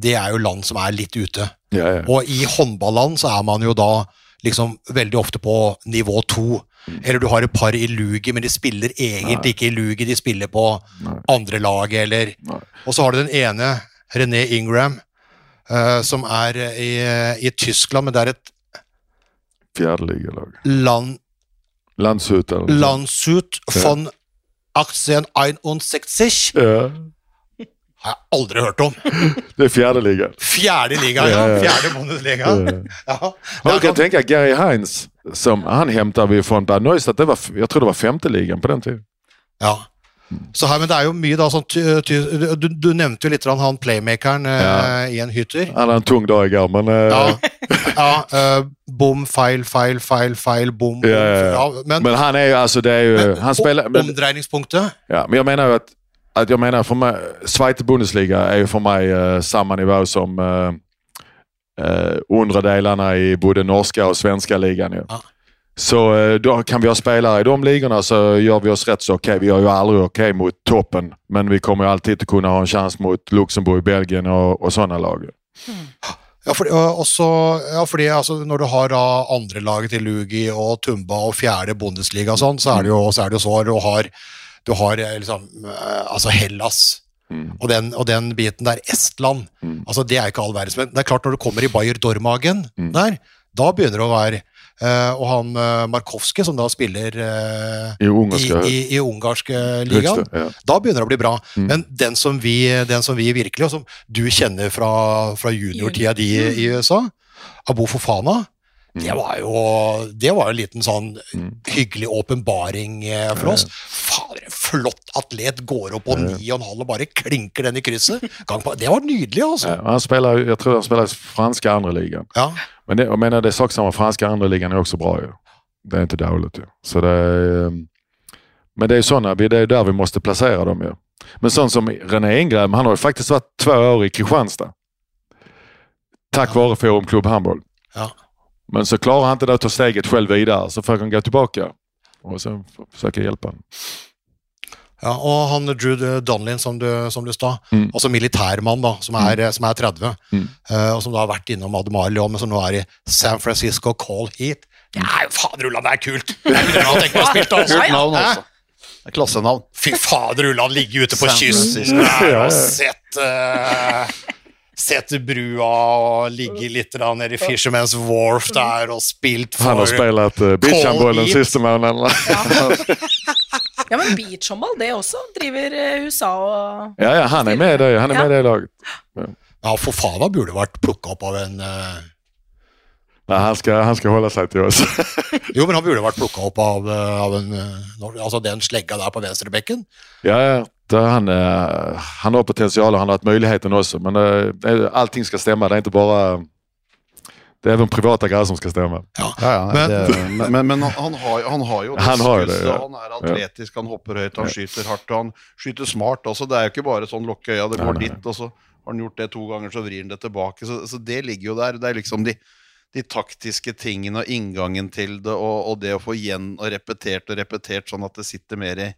det er jo land som er litt ute. ja, ja. Og i håndballand så er man jo da liksom veldig ofte på nivå to. Eller du har et par i luget, men de spiller egentlig ikke i luget, de spiller på Nei. andre laget, eller Nei. Og så har du den ene, René Ingram, uh, som er i, i Tyskland, men det er et Fjerdeligalag. land, Landshut eller noe sånt. Landshut von 1861. Ja, Har jeg aldri hørt om. det er fjerde liga. Fjerde liga, ja. Fjerde Bundesliga. Ja. Man kan tenke tänka Gary Heinz, som, han hämtar vi fra Bad Neustadt. Det var, jeg tror det var femte ligan på den tiden. Ja. Så her, men det er jo mye da sånn du, du nevnte jo litt av han playmakeren ja. uh, i en hytter. Han er en tung dag i men... Uh. Ja. ja uh, bom, feil, feil, feil, feil, bom. Ja, men, Men han er jo altså det er jo men han spiller, Men, omdreiningspunktet ja, men jeg mener jo att, att jag menar för mig, Zweite Bundesliga är ju för mig eh, samma nivå som eh, eh, undre delarna i både norska och svenska ligan. Ju. Ah. Så eh, då kan vi ha spelare i de ligorna så gör vi oss rätt så okej. Vi gör ju aldrig okej mot toppen, men vi kommer ju alltid att kunna ha en chans mot Luxemburg, Belgien och, och sådana lag. Ja, fordi, også, ja, fordi altså, når du har da andre laget til Lugi og Tumba og fjerde Bundesliga og sånn, så er det jo, så er det jo så du har, du har eh, liksom, eh, altså Hellas Og, den, og den biten der, Estland, altså det er ikke all verdens, men det er klart når du kommer i Bayer Dormagen der, da begynner det å være Uh, Og han uh, Markowski, som da spiller uh, I ungarske i, i, i ungarske ligaen, ja. da begynner det å bli bra. Men den som, vi, den som vi virkelig, og som du kjenner fra, fra juniortida di i USA, Abu Fofana, Mm. Det var jo, det var en liten sånn mm. hyggelig åpenbaring eh, for oss. Fader, en flott atlet går opp på ni og en halv og bare klinker den i krysset. Det var nydelig, altså. Han spiller, jeg tror han spiller franske andreligaen. Ja. Men det, jeg mener, det sak samme, fransk andreligaen er også bra. Jo. Det er ikke dårlig. Jo. Så det er, men det er, sånne, det er der vi må plassere dem. Jo. Men sånn som René Ingram, han har jo faktisk vært to år i Kristianstad. Takk ja. være Forum Klubb Håndball. Ja. Men så klarar han inte det att ta steget själv vidare, så får han gå tillbaka. Och sen å hjälpa honom. Ja, og han Drew Donlin, som du, som du sa, Mm. altså militærmann, da, som er, som er 30, Mm. uh, og som da har vært innom Ademar Leon, men som nå er i San Francisco Call Heat. Det er jo fader Ulland, det er kult! Det er meg å altså. Kult navn, altså. Det er klassenavn. Fy fader Ulland, ligge ute på kysten der og sett eh, Sett brua og ligge litt da nede i Fisherman's Wharf der og spilt for Han har spilt uh, beachhandboll den siste måneden. Ja, men beachhåndball, det også, driver eh, USA og Ja, ja, han er med i det. Han er med i det laget. Ja, Fofana burde vært plukka opp av en eh, Nej, han, skal, han skal, holde seg til oss. Jo, men han burde vært plukka opp av, eh, av en eh, Altså den slegga der på venstrebekken. Ja, ja. Det, han, eh, han har potensial og han har hatt muligheten også, Men det- allting skal stemme. Det er ikke bare Det er de private greier som skal stemme. Ja, ja, Men- det, men, men, men han, har, han har jo det Han har det, ja. Han er atletisk, han hopper høyt, han skyter hardt, og han skyter smart også. Det er jo ikke bare sånn lukke øya, det Nei, går nei. dit, og så har han gjort det to ganger, så vrir han det tilbake. Så, så det ligger jo der. Det er liksom de, de taktiske tingene og inngangen til det, og, og det å få igjen og repetert og repetert, sånn at det sitter mer i,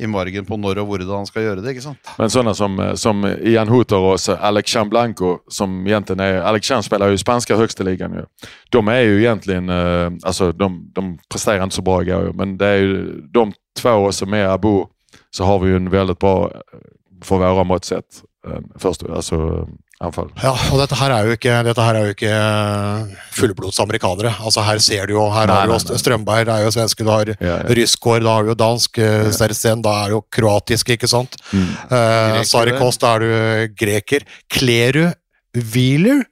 i margen på når og hvordan han skal gjøre det. ikke sant? Men sånne som, eh, som Ian og så Alexandre Blanco som egentlig er Alexan spiller jo i spanska høyesteligaen, jo. De er jo egentlig uh, Altså, de, de presterer ikke så bra ju, men det er jo de två som er Abu så har vi jo en veldig bra, for våre måtsett. Først, sett, eh, eh, anfall. Ja, og dette her er jo ikke, dette her er jo ikke eh, fullblods amerikanere. Altså Her ser du jo Her Nei, har du nei, jo. Strømberg, det er jo svenske, du har Ja, ja. Ryskår, da har du jo dansk, ja. Sersen, da er du jo kroatisk, ikke sant? Mm. Eh, Sarikos, da er du greker. Kleru, Wheeler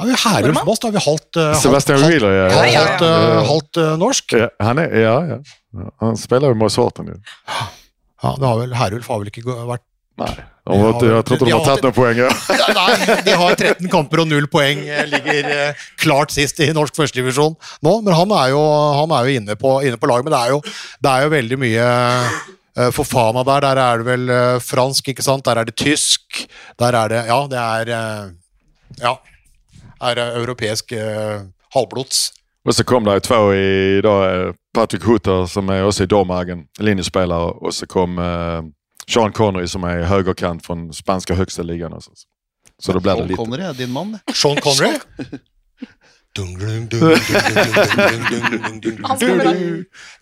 ja, vi er? Moss, da har vi halvt, uh, halvt, Wheeler, ja. halvt, ja, halvt, uh, halvt uh, norsk. Ja, han er, ja, ja. Han spiller jo med jo. Ja, det har vel, Herulf har vel ikke vært Nej. De har, tror inte de har tatt noen poeng. Ja. Nei, de har 13 kamper og null poeng. eh, Ligger eh, klart sist i norsk førstedivisjon nå. Men han er jo, han er jo inne, på, inne på laget. Men det er jo, det er jo veldig mye eh, For Fana der, der er det vel fransk, ikke sant? Der er det tysk. Der er det Ja, det er Ja. Er det europeisk eh, halvblods. Og så kom det jo två i, idag. eh, Patrick Hutter som er også i Dormagen, linjespiller, og så kom eh, Sean Connery som er høyrekant fra den spanske høyeste liga. Litt Sean Connery er din mann. Sean Connery? Det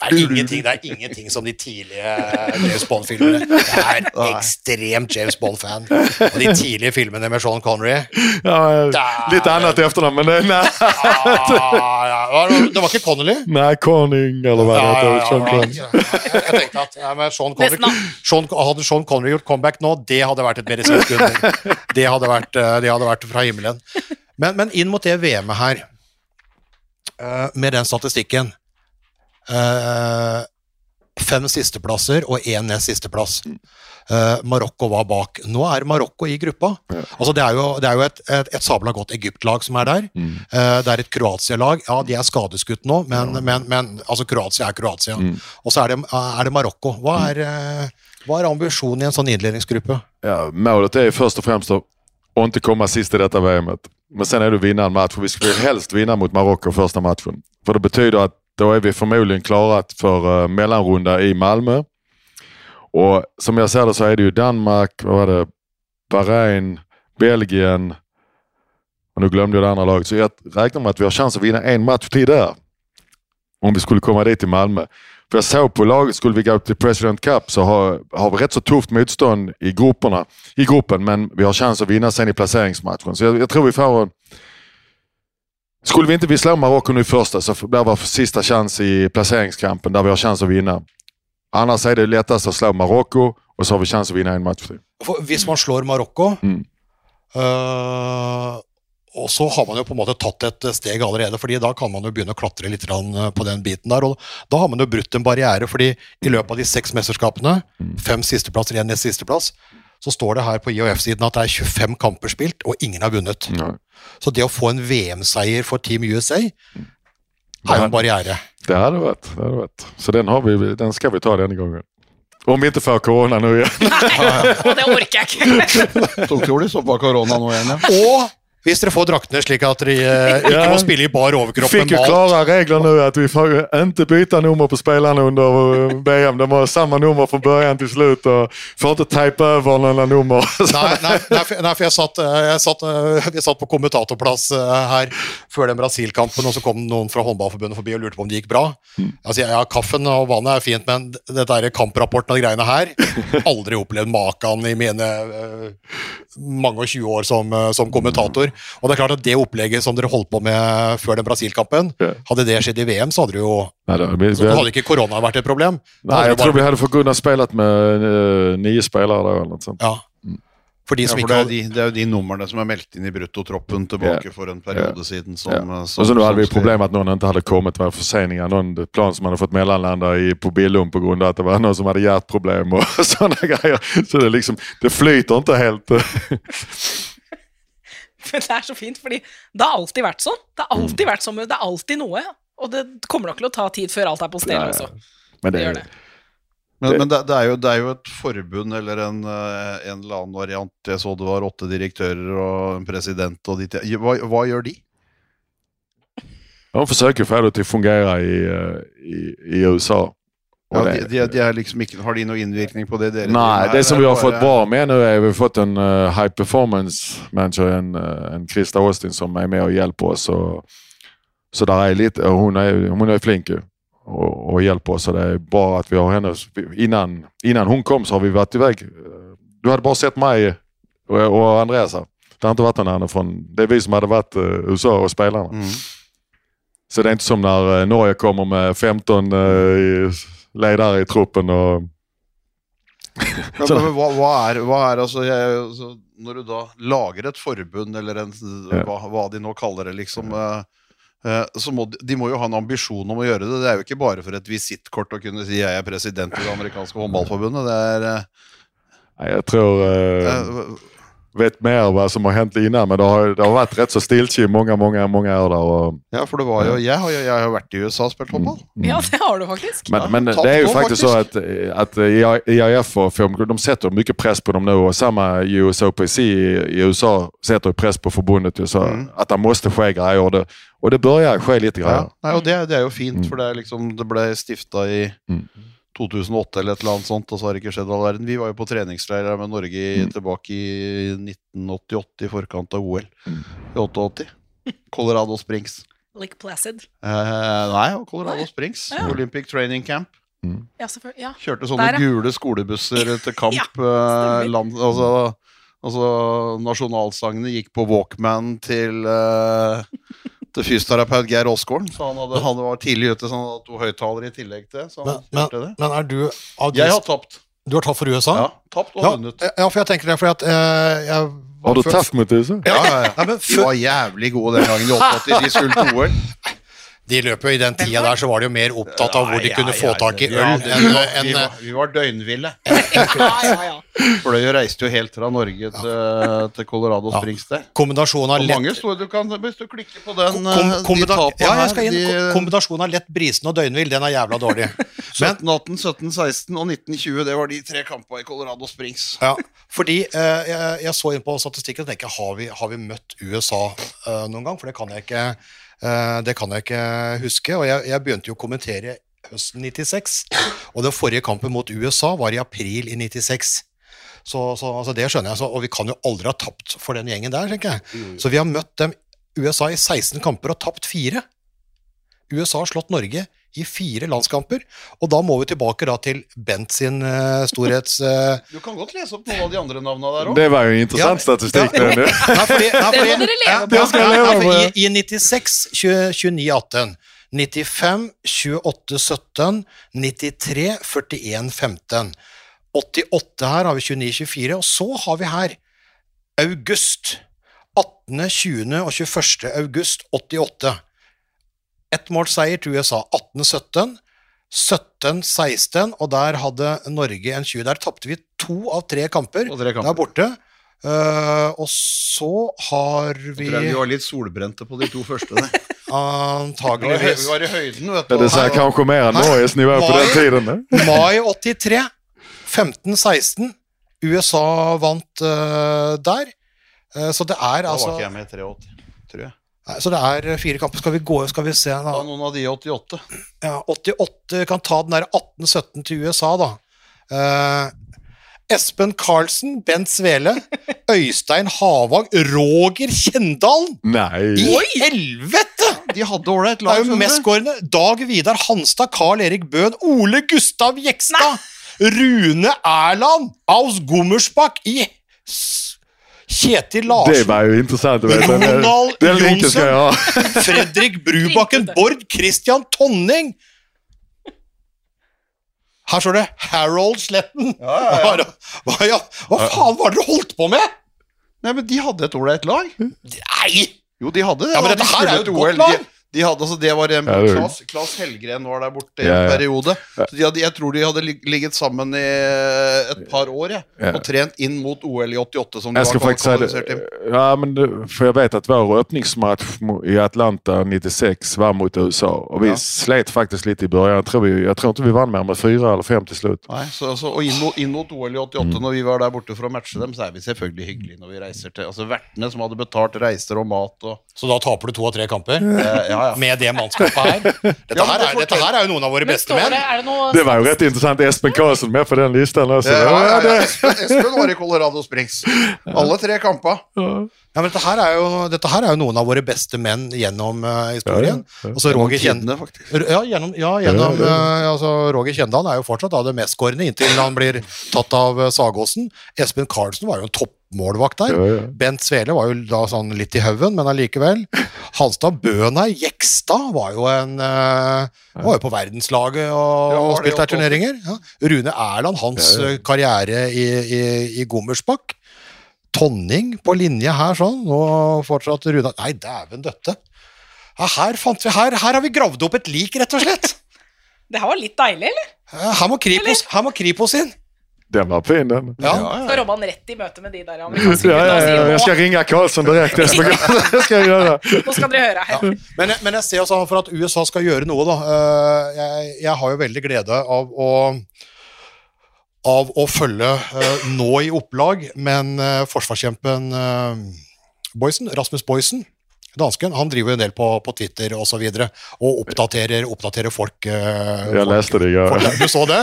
er ingenting, det er ingenting som de tidlige James Bond-filmene. Jeg er ekstremt James Bond-fan. Og de tidlige filmene med Sean Connery ja, Litt annet i efternavn, men det, nei. det var ikke Connolly? Nei, Conning eller hva det heter. Jeg tenkte at Sean Connery, Hadde Sean Connery gjort comeback nå, det hadde vært et medisinsk under. Det, eh, det hadde vært fra himmelen. Men, men inn mot det VM-et her eh, med den statistikken uh, Fem sisteplasser og én nest sisteplass. Uh, Marokko var bak. Nå er Marokko i gruppa. Altså Det er jo, det er jo et, et, et sabla godt Egypt-lag som er der. Mm. Det er et Kroatia-lag. Ja, de er skadeskutt nå, men, men, men altså Kroatia er Kroatia. Mm. Og så er det, er det Marokko. Hva er, eh, hva er ambisjonen i en sånn innledningsgruppe? Ja, målet er først og fremst å ikke komme sist i detta VMet. Men sen är det att vinna en match. Vi skulle helst vinna mot Marocko första matchen. För det betyder att då är vi förmodligen klara för uh, mellanrunda i Malmö. Och som jag ser det så är det ju Danmark, vad var det? Bahrain, Belgien. Och nu glömde jag det andra laget. Så jag räknar med att vi har chans att vinna en match till där. Om vi skulle komma dit i Malmö. For jeg så på laget, skulle vi gå opp til President Cup, så har, har vi rett så tøft motstand i, grupperna, i gruppen, men vi har sjanse å vinne sen i plasseringsmatchen. Så jeg, jeg tror vi får en skulle vi inte vi slå Marocko nu första så blir det vår sista chans i placeringskampen där vi har chans att vinna. Annars är det lättast att slå Marocko och så har vi chans att vinna en match till. Hvis man slår Marokko, Mm. øh, og så har man jo på en måte tatt et steg allerede, fordi da kan man jo begynne å klatre litt eh, på den biten der. Og da har man jo brutt en barriere, fordi i løpet av de seks mesterskapene, fem sisteplasser, igjen nest sisteplass, så står det her på IOF-siden at det er 25 kamper spilt, og ingen har vunnet. Nei. Så det å få en VM-seier for Team USA er jo en barriere. Det er. Det vet. varit. Så den, har vi, den skal vi ta denne gangen. Om vi inte får corona nu igen. Og det orker jeg ikke. Så tror de så på korona nå igjen, ja. Og hvis dere får draktene slik at dere eh, ikke må spille i bar overkropp ju malt klara regler nå at vi får ikke bytte nummer på spelarna under VM VM. De har samme nummer fra begynnelsen til slutt og får ikke teipe over noen nummer. Nei, nei, nei, for, nei, for jeg satt, eh, jeg satt, jeg satt på kommentatorplass eh, her før den Brasil-kampen, og så kom noen fra håndballforbundet forbi og lurte på om det gikk bra. Altså, ja, Kaffen og vannet er fint, men dette kamprapporten og greiene her Aldri opplevd maken i mine eh, mange og 20 år som, eh, som kommentator. Og det er klart at det opplegget som dere holdt på med før den Brasil-kampen, hadde det skjedd i VM, så hadde det jo Nej, då, vi, så hadde ikke korona vært et problem. Nei, jeg bare... tror vi hadde fått kunna spelat med uh, nye spillere eller noe sånt. Ja. For de Ja, som for ikke det, er de, det er jo de numrene som er meldt inn i bruttotroppen tilbake for en periode siden. Som, yeah. som, Och som, så hadde vi problemet at noen ikke hadde kommet kommit med forseninger. Noen plan som hadde fått mellanlanda på Billum på at det var noen som hadde hjerteproblemer og sånne greier. Så det, liksom, det flyter ikke helt. Men det er så fint, fordi det har alltid vært sånn. Det har alltid vært sånn, det er alltid noe. Og det kommer nok til å ta tid før alt er på stell Ja, ja. også. Men Det det, gjør det. Men, men det, det, er jo, det er jo et forbund eller en, eh, en eller annen variant. Jeg så det var åtte direktører og en president og de hva, hva gjør de? de å få det til å fungere i, eh, i, i USA. Ja, de, de, de er liksom ikke, har de noen innvirkning på det dere Nei, det som vi har fått bra med nå, er vi har fått en uh, high performance manager, en, uh, en Krista Austin som er med og hjelper oss. Og, så der er litt, og hun er, hun er flink og, og hjelper oss. og det er bra at vi har henne. Innan, innan hon kom så har vi vært i vei. Du hadde bare sett meg og, og Andreas her. Det har ikke vært noen andre från... Det er vi som hadde vært uh, USA og spillerne. Mm. Så det er ikke som når eh, Norge kommer med 15 eh, ledare i truppen og Men, men, hva, hva, er, hva er altså jeg, altså, Når du da lager et forbund, eller en, Ja. hva, hva de nå kaller det, liksom eh, eh, så må de, de må jo ha en ambisjon om å gjøre det. Det er jo ikke bare for et visittkort å kunne si 'jeg er president i det amerikanske håndballforbundet'. Det er eh, Nei, jeg tror... eh, eh, vet mer hva som har hendt innan, men det har, det har vært rett så stiltje i mange mange, mange år Der, og... Ja, for det var jo Jeg har jo jeg har vært i USA og spilt håndball. Ja, det har du faktisk. men Ja, men det er jo faktisk, faktiskt så at, at IAF og FOM, de sätter mye press på dem nå. og Samme USOPC i, i USA setter press på forbundet i så Mm. At det må skje greier. och det, og det bør skje litt greier. Ja, nei, og det, det er jo fint, Mm. for det, er liksom, det ble stifta i Mm. 2008 eller et eller annet sånt, og så har det ikke skjedd all verden. Vi var jo på treningsleir med Norge i, Mm. tilbake i 1988, i forkant av OL. Mm. I 88. Colorado Springs. Lake Placid. Eh, nei, Colorado Colorado Springs. Ja. Olympic Training Camp. Ja, selvfølgelig. Ja. Kjørte sånne Der, ja. gule skolebusser til kamp. Ja, eh, land, altså, altså nasjonalsangene gikk på Walkman til uh, til fysioterapeut Geir Aasgaard. Så han, hadde, han var tidlig ute, så han hadde to høyttalere i tillegg til. Så han Men, det. men, er du av Jeg har tapt. Du har tapt for USA? Ja, tapt og Ja, vunnet. ja, for jeg tenker det, fordi at eh, jeg Har du tapt mot USA? Ja, ja, ja. Nei, men De var jævlig gode den gangen i 88. De skulle til OL. de løp jo I den tida der så var de jo mer opptatt av hvor de kunne få tak i øl enn vi var- vi, var, vi var døgnville. ja, ja, ja. Fløy og reiste jo helt fra Norge til, til Colorado Springs der. kombinasjonen av Og mange lett store, du kan, Hvis du klikker på den kom, eh, kombina- de ja, jeg skal inn. de, Kombinasjonen av lett brisen og døgnvill, den er jævla dårlig. Men 17, 18, 17, 16 og 1920, det var de tre kampene i Colorado Springs. Ja, fordi eh, jeg, jeg så inn på statistikken og tenkte har vi, har vi møtt USA eh, noen gang? For det kan jeg ikke, det kan jeg ikke huske. Og jeg, jeg begynte jo å kommentere høsten 96, og den forrige kampen mot USA var i april i 96. Så, så altså det skjønner jeg, så, og vi kan jo aldri ha tapt for den gjengen der, tenker jeg. Så vi har møtt dem USA i 16 kamper og tapt fire. USA har slått Norge i fire landskamper. Og da må vi tilbake da til Bent sin uh, storhets... Uh... Du kan godt lese opp noen av de andre navnene der òg. Det var jo interessant statistikk. Ja, men, Nei, fordi, nei, Det må dere leve ja, på. ja, ja, ja. I, I 96 29 18 95 28 17 93 41 15 88 her har vi 29 24 Og så har vi her august 18., 20. og 21. august 88 Ett måls seier til USA 18-17 17-16, og der hadde Norge en 20. Der tapte vi to av tre kamper. Og tre kamper. Der borte. Uh, og så har vi Jeg Tror jeg vi var litt solbrente på de to første. antageligvis vi var i høyden, vet du. det sier kanskje mer enn Norges nivå på den tiden. mai 83. 15-16. USA vant uh, der. Uh, så det er Da var altså ikke jeg med i 83, tror jeg. Nei, Så det er eh, fire kamper. Skal vi gå Skal vi se Da da. noen av de 88. Ja, 88 kan ta den der 18-17 til USA, da. Eh, Espen Karlsen, Bent Svele, Øystein Havang, Roger Kjendalen! Nei. I helvete! De hadde ålreit Det lag. er jo mestskårende. Dag Vidar Hanstad, Carl Erik Bøhn, Ole Gustav Jekstad, Rune Erland, Aus Gummersbakk i Kjetil Det Larsen, var jo interessant å vite. Ronald Johnsen. Fredrik Brubakken, Bård Christian Tonning. Her står det Harold Sletten. Hva, hva, ja, hva faen var det dere holdt på med? Nei, men de hadde et ålreit lag. Nei! Jo, de hadde det. Ja, men dette de her er jo et godt lag. De, de hadde, altså, det var en, Klas, Klas Helgren var der borte i Ja, en ja. periode. Så de hadde, jeg tror de hadde ligget sammen i et par år jeg, og trent inn mot OL i 88, som de Jag ska var kvalifisert til. Ja, men det, for jeg vet at vår åpningsmatch i Atlanta 96 var mot USA. Og vi Ja. slet faktisk litt i begynnelsen. Jeg, tror, vi, tror ikke vi vann mer med fire eller fem til slutt. Nei, så, så, og inn mot, inn mot OL i 88, når vi var der borte for å matche dem, så er vi selvfølgelig hyggelige når vi reiser til Altså vertene som hadde betalt reiser og mat og Så da taper du to av tre kamper? eh, Ja, ja. Med det mannskapet her? Dette, Ja, her er, dette her er jo noen av våre beste menn. det noe Det var jo rett interessant. Espen Karlsson med på den lista. Alltså. Ja, ja, ja. Espen, Espen var i Colorado Springs. Alle tre kamper. Ja, men dette, her er jo, dette her er jo noen av våre beste menn gjennom uh, historien. Ja, ja, Roger Kjendal. Ja, gjennom, ja, gjennom Ja, ja, eh, altså, Roger Kjendal er jo fortsatt da det mestskårende inntil han blir tatt av uh, Sagåsen. Espen Karlsen var jo en toppmålvakt der. Ja, ja. Bent Svele var jo da sånn litt i haugen, men allikevel. Hanstad Bøhner Jekstad var jo en eh, var jo på verdenslaget og, Ja, og spilte her turneringer. Ja. Rune Erland, hans Ja, ja. eh, karriere i, i, i Gommersbakk. Tonning på linje her sånn, og fortsatt Rune Nei, dæven døtte. Her, fant vi, her, her har vi gravd opp et lik, rett og slett. Det her var litt deilig, eller? Her må Kripos, her må Kripos inn. Den var fin den. Ja. Skal Robban rett i møte med de der amerikanske Ja, ja, ja. Jag ska nå, ringa Karlsson direkt. Det skal jeg gjøre. nå skal dere høre her. Men, men jeg ser altså for at USA skal gjøre noe, da. eh, Jeg, jeg har jo veldig glede av å av å følge eh, nå i opplag, men uh, forsvarskjempen uh, Boysen, Rasmus Boysen, dansken, han driver en del på, på Twitter og så videre, og oppdaterer, oppdaterer folk. eh, Jag folk- leste det. folk. Du så det?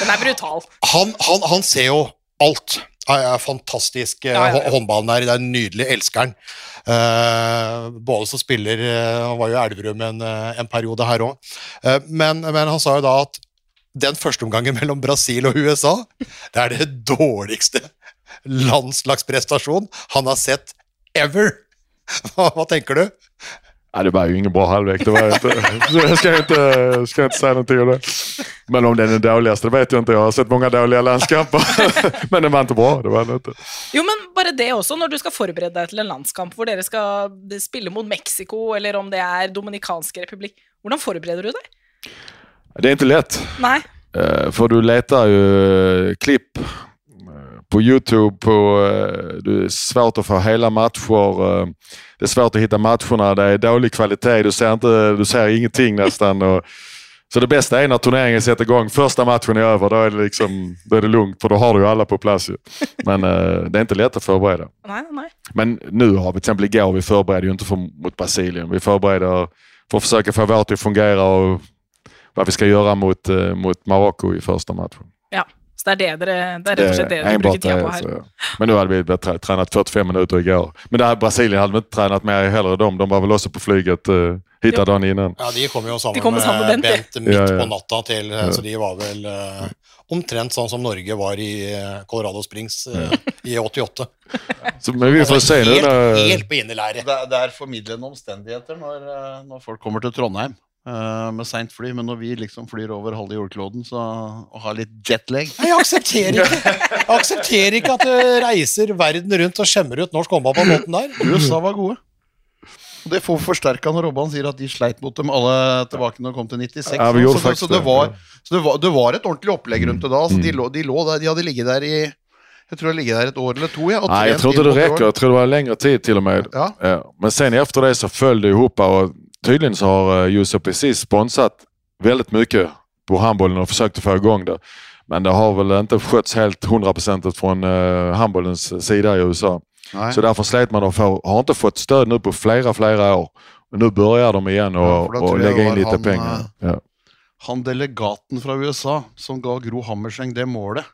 Den er brutal. han, han, han ser jo alt. Ja, fantastisk eh, Ja, ja, ja. hå- der. Det er nydelig. Elsker han. Uh, både som spiller eh, Han var jo i Elverum en, en periode her òg. men, men han sa jo da at den første omgangen mellom Brasil og USA, det er det dårligste landslagsprestasjon han har sett ever. Hva, hva tenker du? Ja, det var ju ingen bra halvlek. Det var inte, så jag ska inte, ska inte säga någonting om det. Men om det är den dåligaste, det vet jag inte. Jag har sett många dåliga landskamper. Men den var inte bra. Det var den inte. Jo, men bare det også, når du skal forberede deg til en landskamp hvor dere skal spille mot Mexico, eller om det er Dominikansk republikk, hvordan forbereder du deg? Det är inte lätt. Nei. For För du letar ju eh, klipp eh, på Youtube. På, eh, det är svårt att få hela matcher. eh, Det är svårt att hitta matcherna. Det är dålig kvalitet. Du ser, inte, du ser ingenting nästan. Och, så det bästa är när turneringen sätter igång. Första matchen är över. Då är det, liksom, då är det lugnt. För då har du ju alla på plats. Men eh, det är inte lätt att förbereda. Nei, nei. Men nu har vi till exempel igår, vi förbereder ju inte för, mot Brasilien. Vi förbereder för att försöka få vårt att fungera och vad vi ska göra mot, mot Marocko i första matchen. Ja. Så det er det dere, det er rett og slett det dere bruker tida på her. så- Men nå hadde vi trä- tränat 45 minutter i går. Men det her Brasilien hadde vi ikke trent mer heller. De, de var vel også på flyget uh, hit dagen innan. Ja, de kom jo sammen, kom sammen med med Bent, midt Ja, ja. på natta til, eh, så de var vel uh, omtrent sånn som Norge var i eh, Colorado Springs uh, i 88. Så, men vi får Altså, se helt, när... helt på innelære. Det, er- det er formidlende omstendigheter når, eh, når folk kommer til Trondheim eh, med seint fly, men når vi liksom flyr over halve jordkloden så, og har litt jetlag Nei, Jeg aksepterer ikke Jeg aksepterer ikke at du reiser verden rundt og skjemmer ut norsk håndball på den måten der. USA var gode. Og Det får forsterka når Robban sier at de sleit mot dem alle tilbake når de kom til 96. Ja, vi så, så, faktisk så, det var, så det, var, det var et ordentlig opplegg rundt det da. Så de, Mm. lå, de, lå der, de hadde ligget der i Jeg tror de hadde ligget der et år eller to. Ja, Nei, jeg inn det rekker. Jeg år. räcker. Jag tror det var lengre tid til og med. Ja. Ja. Men sen efter det så föll det ihop och tydligen så har USA precis sponsrat väldigt mycket på handbollen och försökt att få igång det. Men det har väl inte skötts helt hundraprocentigt från uh, handbollens sida i USA. Nej. Så därför slet man och får, har inte fått stöd nu på flera, flera år. Och nu börjar de igen och, Ja, och lägga in lite han, pengar. eh, Ja. Han delegaten fra USA som ga Gro Hammerseng det målet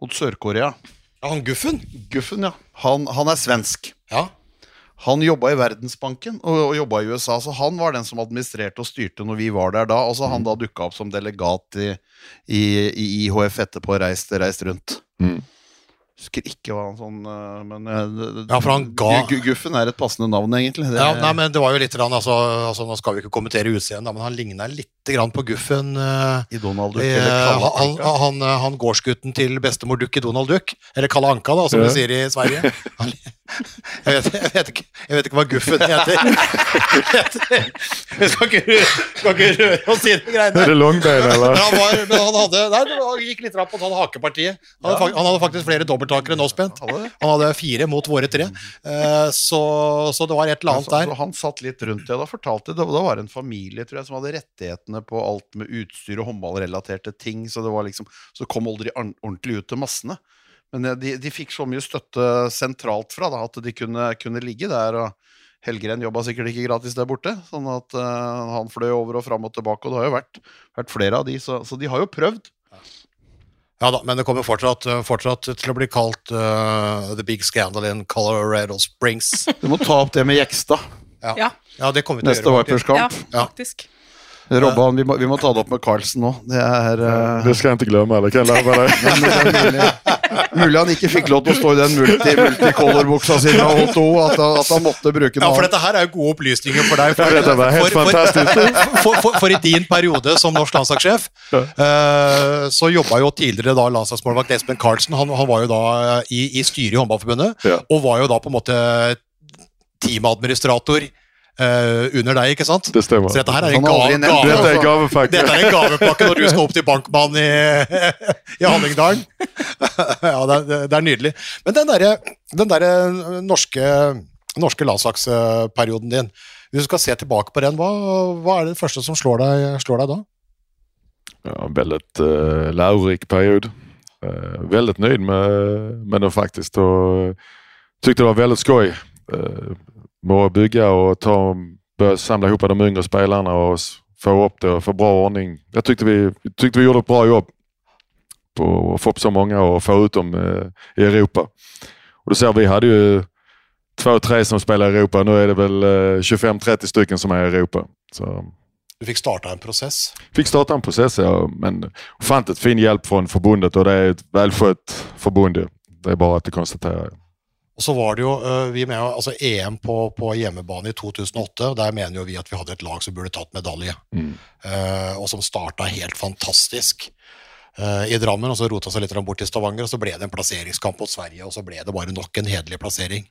mot Sør-Korea Ja, han Guffen? Guffen, ja. Han, han er svensk. Ja. Han jobba i Verdensbanken og, og jobba i USA, så han var den som administrerte og styrte når vi var der da. Og så han da dukka opp som delegat i, i, i IHF etterpå, reist, reist rundt. Mm. Husker ikke hva han sånn eh, Men eh, Ja, for han ga- Gu- Gu- Guffen er et passende navn, egentlig. Det, ja, nei, men det var jo litt altså, altså, Nå skal vi ikke kommentere utseendet, men han ligna litt grann på Guffen. eh, I Donald Duck eller Kalle han, han, han gårdsgutten til bestemor Duck i Donald Duck. Eller Kalle Anka, da, som Ja. de sier i Sverige. Han, jeg, vet, jeg, vet ikke, jeg vet ikke hva Guffen heter. Vi skal ikke, skal ikke røre oss i de greiene Är der. det longbein, eller? Han, var, men han hadde nei, det gikk litt rart på sånn hakepartiet. Han hadde, han hadde faktisk flere dobbelttakere enn oss, Bent. Han hadde fire mot våre tre. Eh, så, så det var et eller annet der. så han satt litt rundt det. Da fortalte det, da var det en familie tror jeg, som hadde rettighetene på alt med utstyr og håndballrelaterte ting. Så det var liksom, så kom aldri ordentlig ut til massene. Men eh, de, de fikk så mye støtte sentralt fra da, at de kunne, kunne ligge der. og Helgren jobba sikkert ikke gratis der borte, sånn at uh, han fløy over og fram og tilbake. Og det har jo vært, vært flere av de, så, så de har jo prøvd. Ja da, men det kommer fortsatt, fortsatt til å bli kalt uh, The Big Scandal in Colorado Springs. Du må ta opp det med Jekstad Ja, Ja, det kommer vi til neste å gjøre. Vipers-kamp. ja, Ja. faktisk. Robban, vi må, vi må ta det opp med Carlsen nå. Det er uh... Det skal jeg ikke glemme heller, kan. Mulig, han ikke fikk lov til å stå i den multi, multicolor-buksa si med H2, at, han- at han måtte bruke Ja, for dette her er jo gode opplysninger for deg. For, for, for, for, for, for i din periode som norsk landslagssjef, uh, så jobba jo tidligere da landslagsmålvakt Espen Karlsen. Han, han var jo da i, i styret i Håndballforbundet, Ja. og var jo da på en måte teamadministrator eh, under deg, ikke sant? Det stemmer. Så dette her er en nevnt gave, Detta är altså. gavepack. dette er en gavepakke når du skal opp til bankmannen i, i Hallingdalen. ja, det er, det er nydelig. Men den derre den derre norske, norske landslagsperioden din, hvis du skal se tilbake på den, hva, hva er det første som slår deg, slår deg da? Ja, en väldigt uh, lærerik periode. Uh, veldig nøyd med, med faktisk, og syntes det var veldig skoj. Uh, å bygga och ta, börja samla ihop de yngre spelarna och få upp det och få bra ordning. Jag tyckte vi, tyckte vi gjorde ett bra jobb på att få upp så många och få ut dem eh, i Europa. Och du ser, vi hade ju två, tre som spelar i Europa. Nu är det väl eh, 25-30 stycken som är i Europa. Så Du fikk starta en prosess. fick starta en process ja, men ofantligt fin hjälp från förbundet och det är ett välskött förbund. ja. Det är bara att konstatera. Og så var det jo øh, vi mener, altså EM på, på hjemmebane i 2008. og Der mener jo vi at vi hadde et lag som burde tatt medalje. Mm. Uh, og som starta helt fantastisk uh, i Drammen. og Så rota seg litt bort til Stavanger, og så ble det en plasseringskamp mot Sverige. Og så ble det bare nok en hederlig plassering.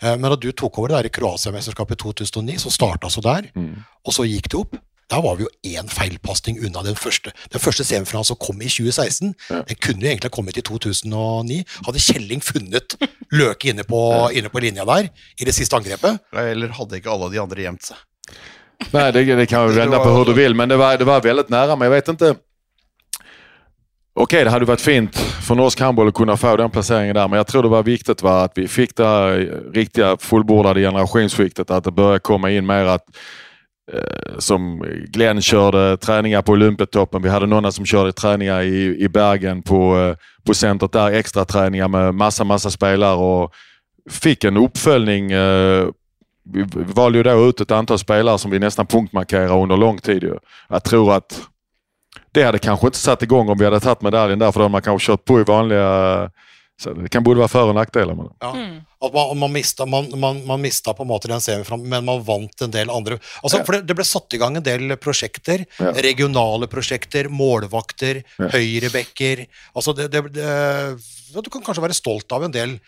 Uh, men da du tok over det der i Kroatia-mesterskapet i 2009, så starta så der. Mm. Og så gikk det opp. Da var vi jo én feilpasning unna den første. Den første semifinalen som kom i 2016, Ja. den kunne jo egentlig ha kommet i 2009. Hadde Kjelling funnet Løke inne på, inne på linja der i det siste angrepet. Eller hadde ikke alle de andre gjemt seg? Nei, det, det kan vi vende på hur du vil, men det var, det var veldig nære. Men jeg vet ikke Ok, det hadde vært fint for norsk Handball å kunne få den plasseringen der, men jeg tror det var viktig at att vi fikk det riktige fullbordede fullbordade At att det bør komme inn mer att eh, som Glenn körde träningar på Olympiatoppen. Vi hade några som körde träningar i, i Bergen på, eh, på centret där. Extra träningar med massa, massa spelare och fick en uppföljning. Eh, vi valde ju då ut ett antal spelare som vi nästan punktmarkerar under lång tid. Jag tror att det hade kanske inte satt igång om vi hade tagit medaljen där för då hade man kanske kört på i vanliga... Så det kan både være før- og nackdelar med det. Ja. Mm. At man, man, mista, man, man, man mista på en måte den semifram, men man vant en del andre altså, For det, det ble satt i gang en del prosjekter. Ja. Regionale prosjekter, målvakter, Ja. høyrebacker. Altså det, det, det, du kan kanskje være stolt av en del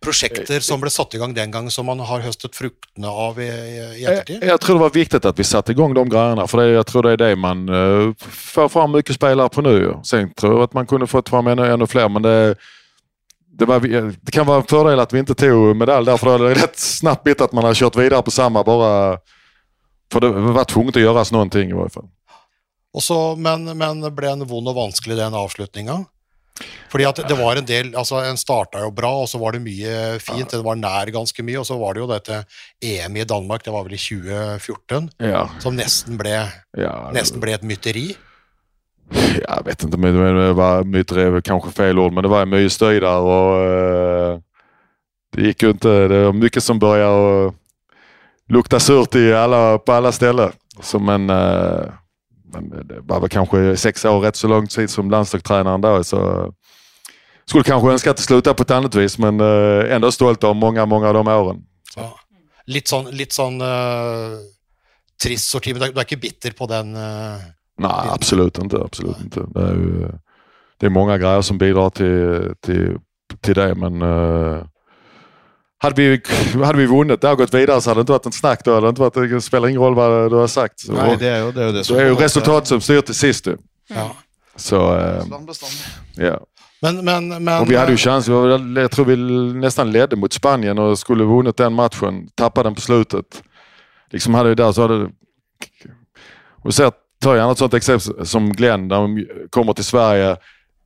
prosjekter som ble satt i gang den gang, som man har høstet fruktene av i, i, ettertid? Jeg, jag tror det var viktig at vi satte gang de greiene, for det, jeg tror det er det man uh, får fram mye spillere på nå. Jeg Sen tror at att man kunne fått fram enda flere, fler men det, det, var, det kan vara en fördel att vi inte tog medalj där för det det rätt snabbt at att man har kört vidare på samma bara For det var tvunget å gjøres noen ting, i hvert fall. Også, men, men ble en vond og vanskelig den avslutninga? Fordi at det var en del altså En starta jo bra, og så var det mye fint. Det var nær ganske mye. Og så var det jo dette EM i Danmark, det var vel i 2014, Ja, som nesten ble, ja, nesten ble et mytteri. Jag vet inte, men det var väl kanske fel ord, men det var mycket støy där och eh, det gick ju inte. Det var mycket som började lukta surt i alla, på alla ställen. Så men, eh, men det var väl kanske sex år, rätt så lång tid som landslagstränaren då. Så skulle kanske önska att det slutade på ett annat vis, men eh, ändå stolt av många, många av de åren. Så, litt sånn, litt sånn uh, trist sorti, men du er, du er ikke bitter på den eh, Nej, absolut inte. Absolut inte. Det, är ju, det är många grejer som bidrar till, till, till det, men uh, hade, vi, hade vi vunnit och gått vidare så hade det inte varit en snack då. Hade det, inte varit, det spelar ingen roll vad du har sagt. Så, Nei, det er jo det, er jo det så är ju resultatet som styr till sist. Du. ja. Så, eh, ja. Men, men, men Och vi hade ju chans. Jeg Jag tror vi nästan ledde mot Spanien och skulle vunnit den matchen. Tappade den på slutet. Liksom hade vi där så hade... Och så tar gjerne ett sånt exempel som Glenn, när de kommer till Sverige,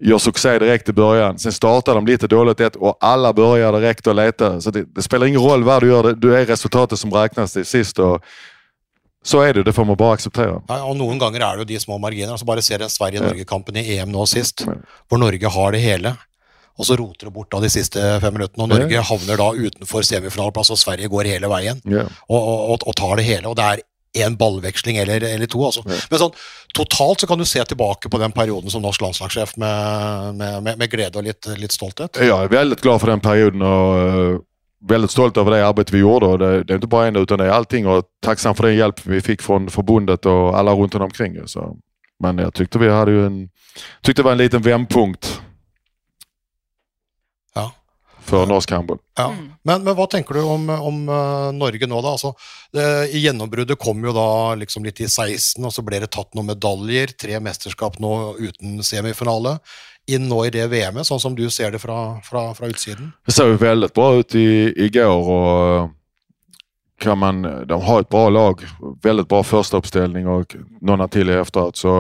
gör succé direkt i början. Sen startar de lite dåligt ett och alla börjar direkt att leta. Så det, det spelar ingen roll vad du gör, det, du är resultatet som räknas till sist. Och så er det, det får man bare akseptere. Ja, og Noen ganger er det jo de små marginer. altså Bare se den Sverige-Norge-kampen i EM nå sist, hvor Norge har det hele. Og så roter det bort da de siste fem minuttene, og Norge havner da utenfor semifinaleplass, og Sverige går hele veien og, og, og, og tar det hele. Og det er én ballveksling eller, eller to. altså. Ja. Men sånn, totalt så kan du se tilbake på den perioden som norsk landslagssjef med, med, med, med glede og litt, litt stolthet. Ja, jeg er väldigt glad for den perioden og veldig väldigt stolt over det arbeidet vi gjorde. Det, det er ikke bare en utan det er allting Og takksam for den hjelp vi fikk fra forbundet og alle rundt omkring. Så. Men jeg tykte vi hadde en, tykte det var en liten vändpunkt Ja. För norsk handball. Ja. Mm. Men, men hva tenker du om, om eh, Norge nå, da? Altså, det, I gjennombruddet kom jo da liksom litt i 16, og så ble det tatt noen medaljer. Tre mesterskap nå uten semifinale. Inn nå i det VM-et, sånn som du ser det fra, fra, fra utsiden. Det ser jo veldig bra ut i, i går. og kan man, de har et bra lag. Veldig bra førsteoppstilling og noen til i efteråt. Så,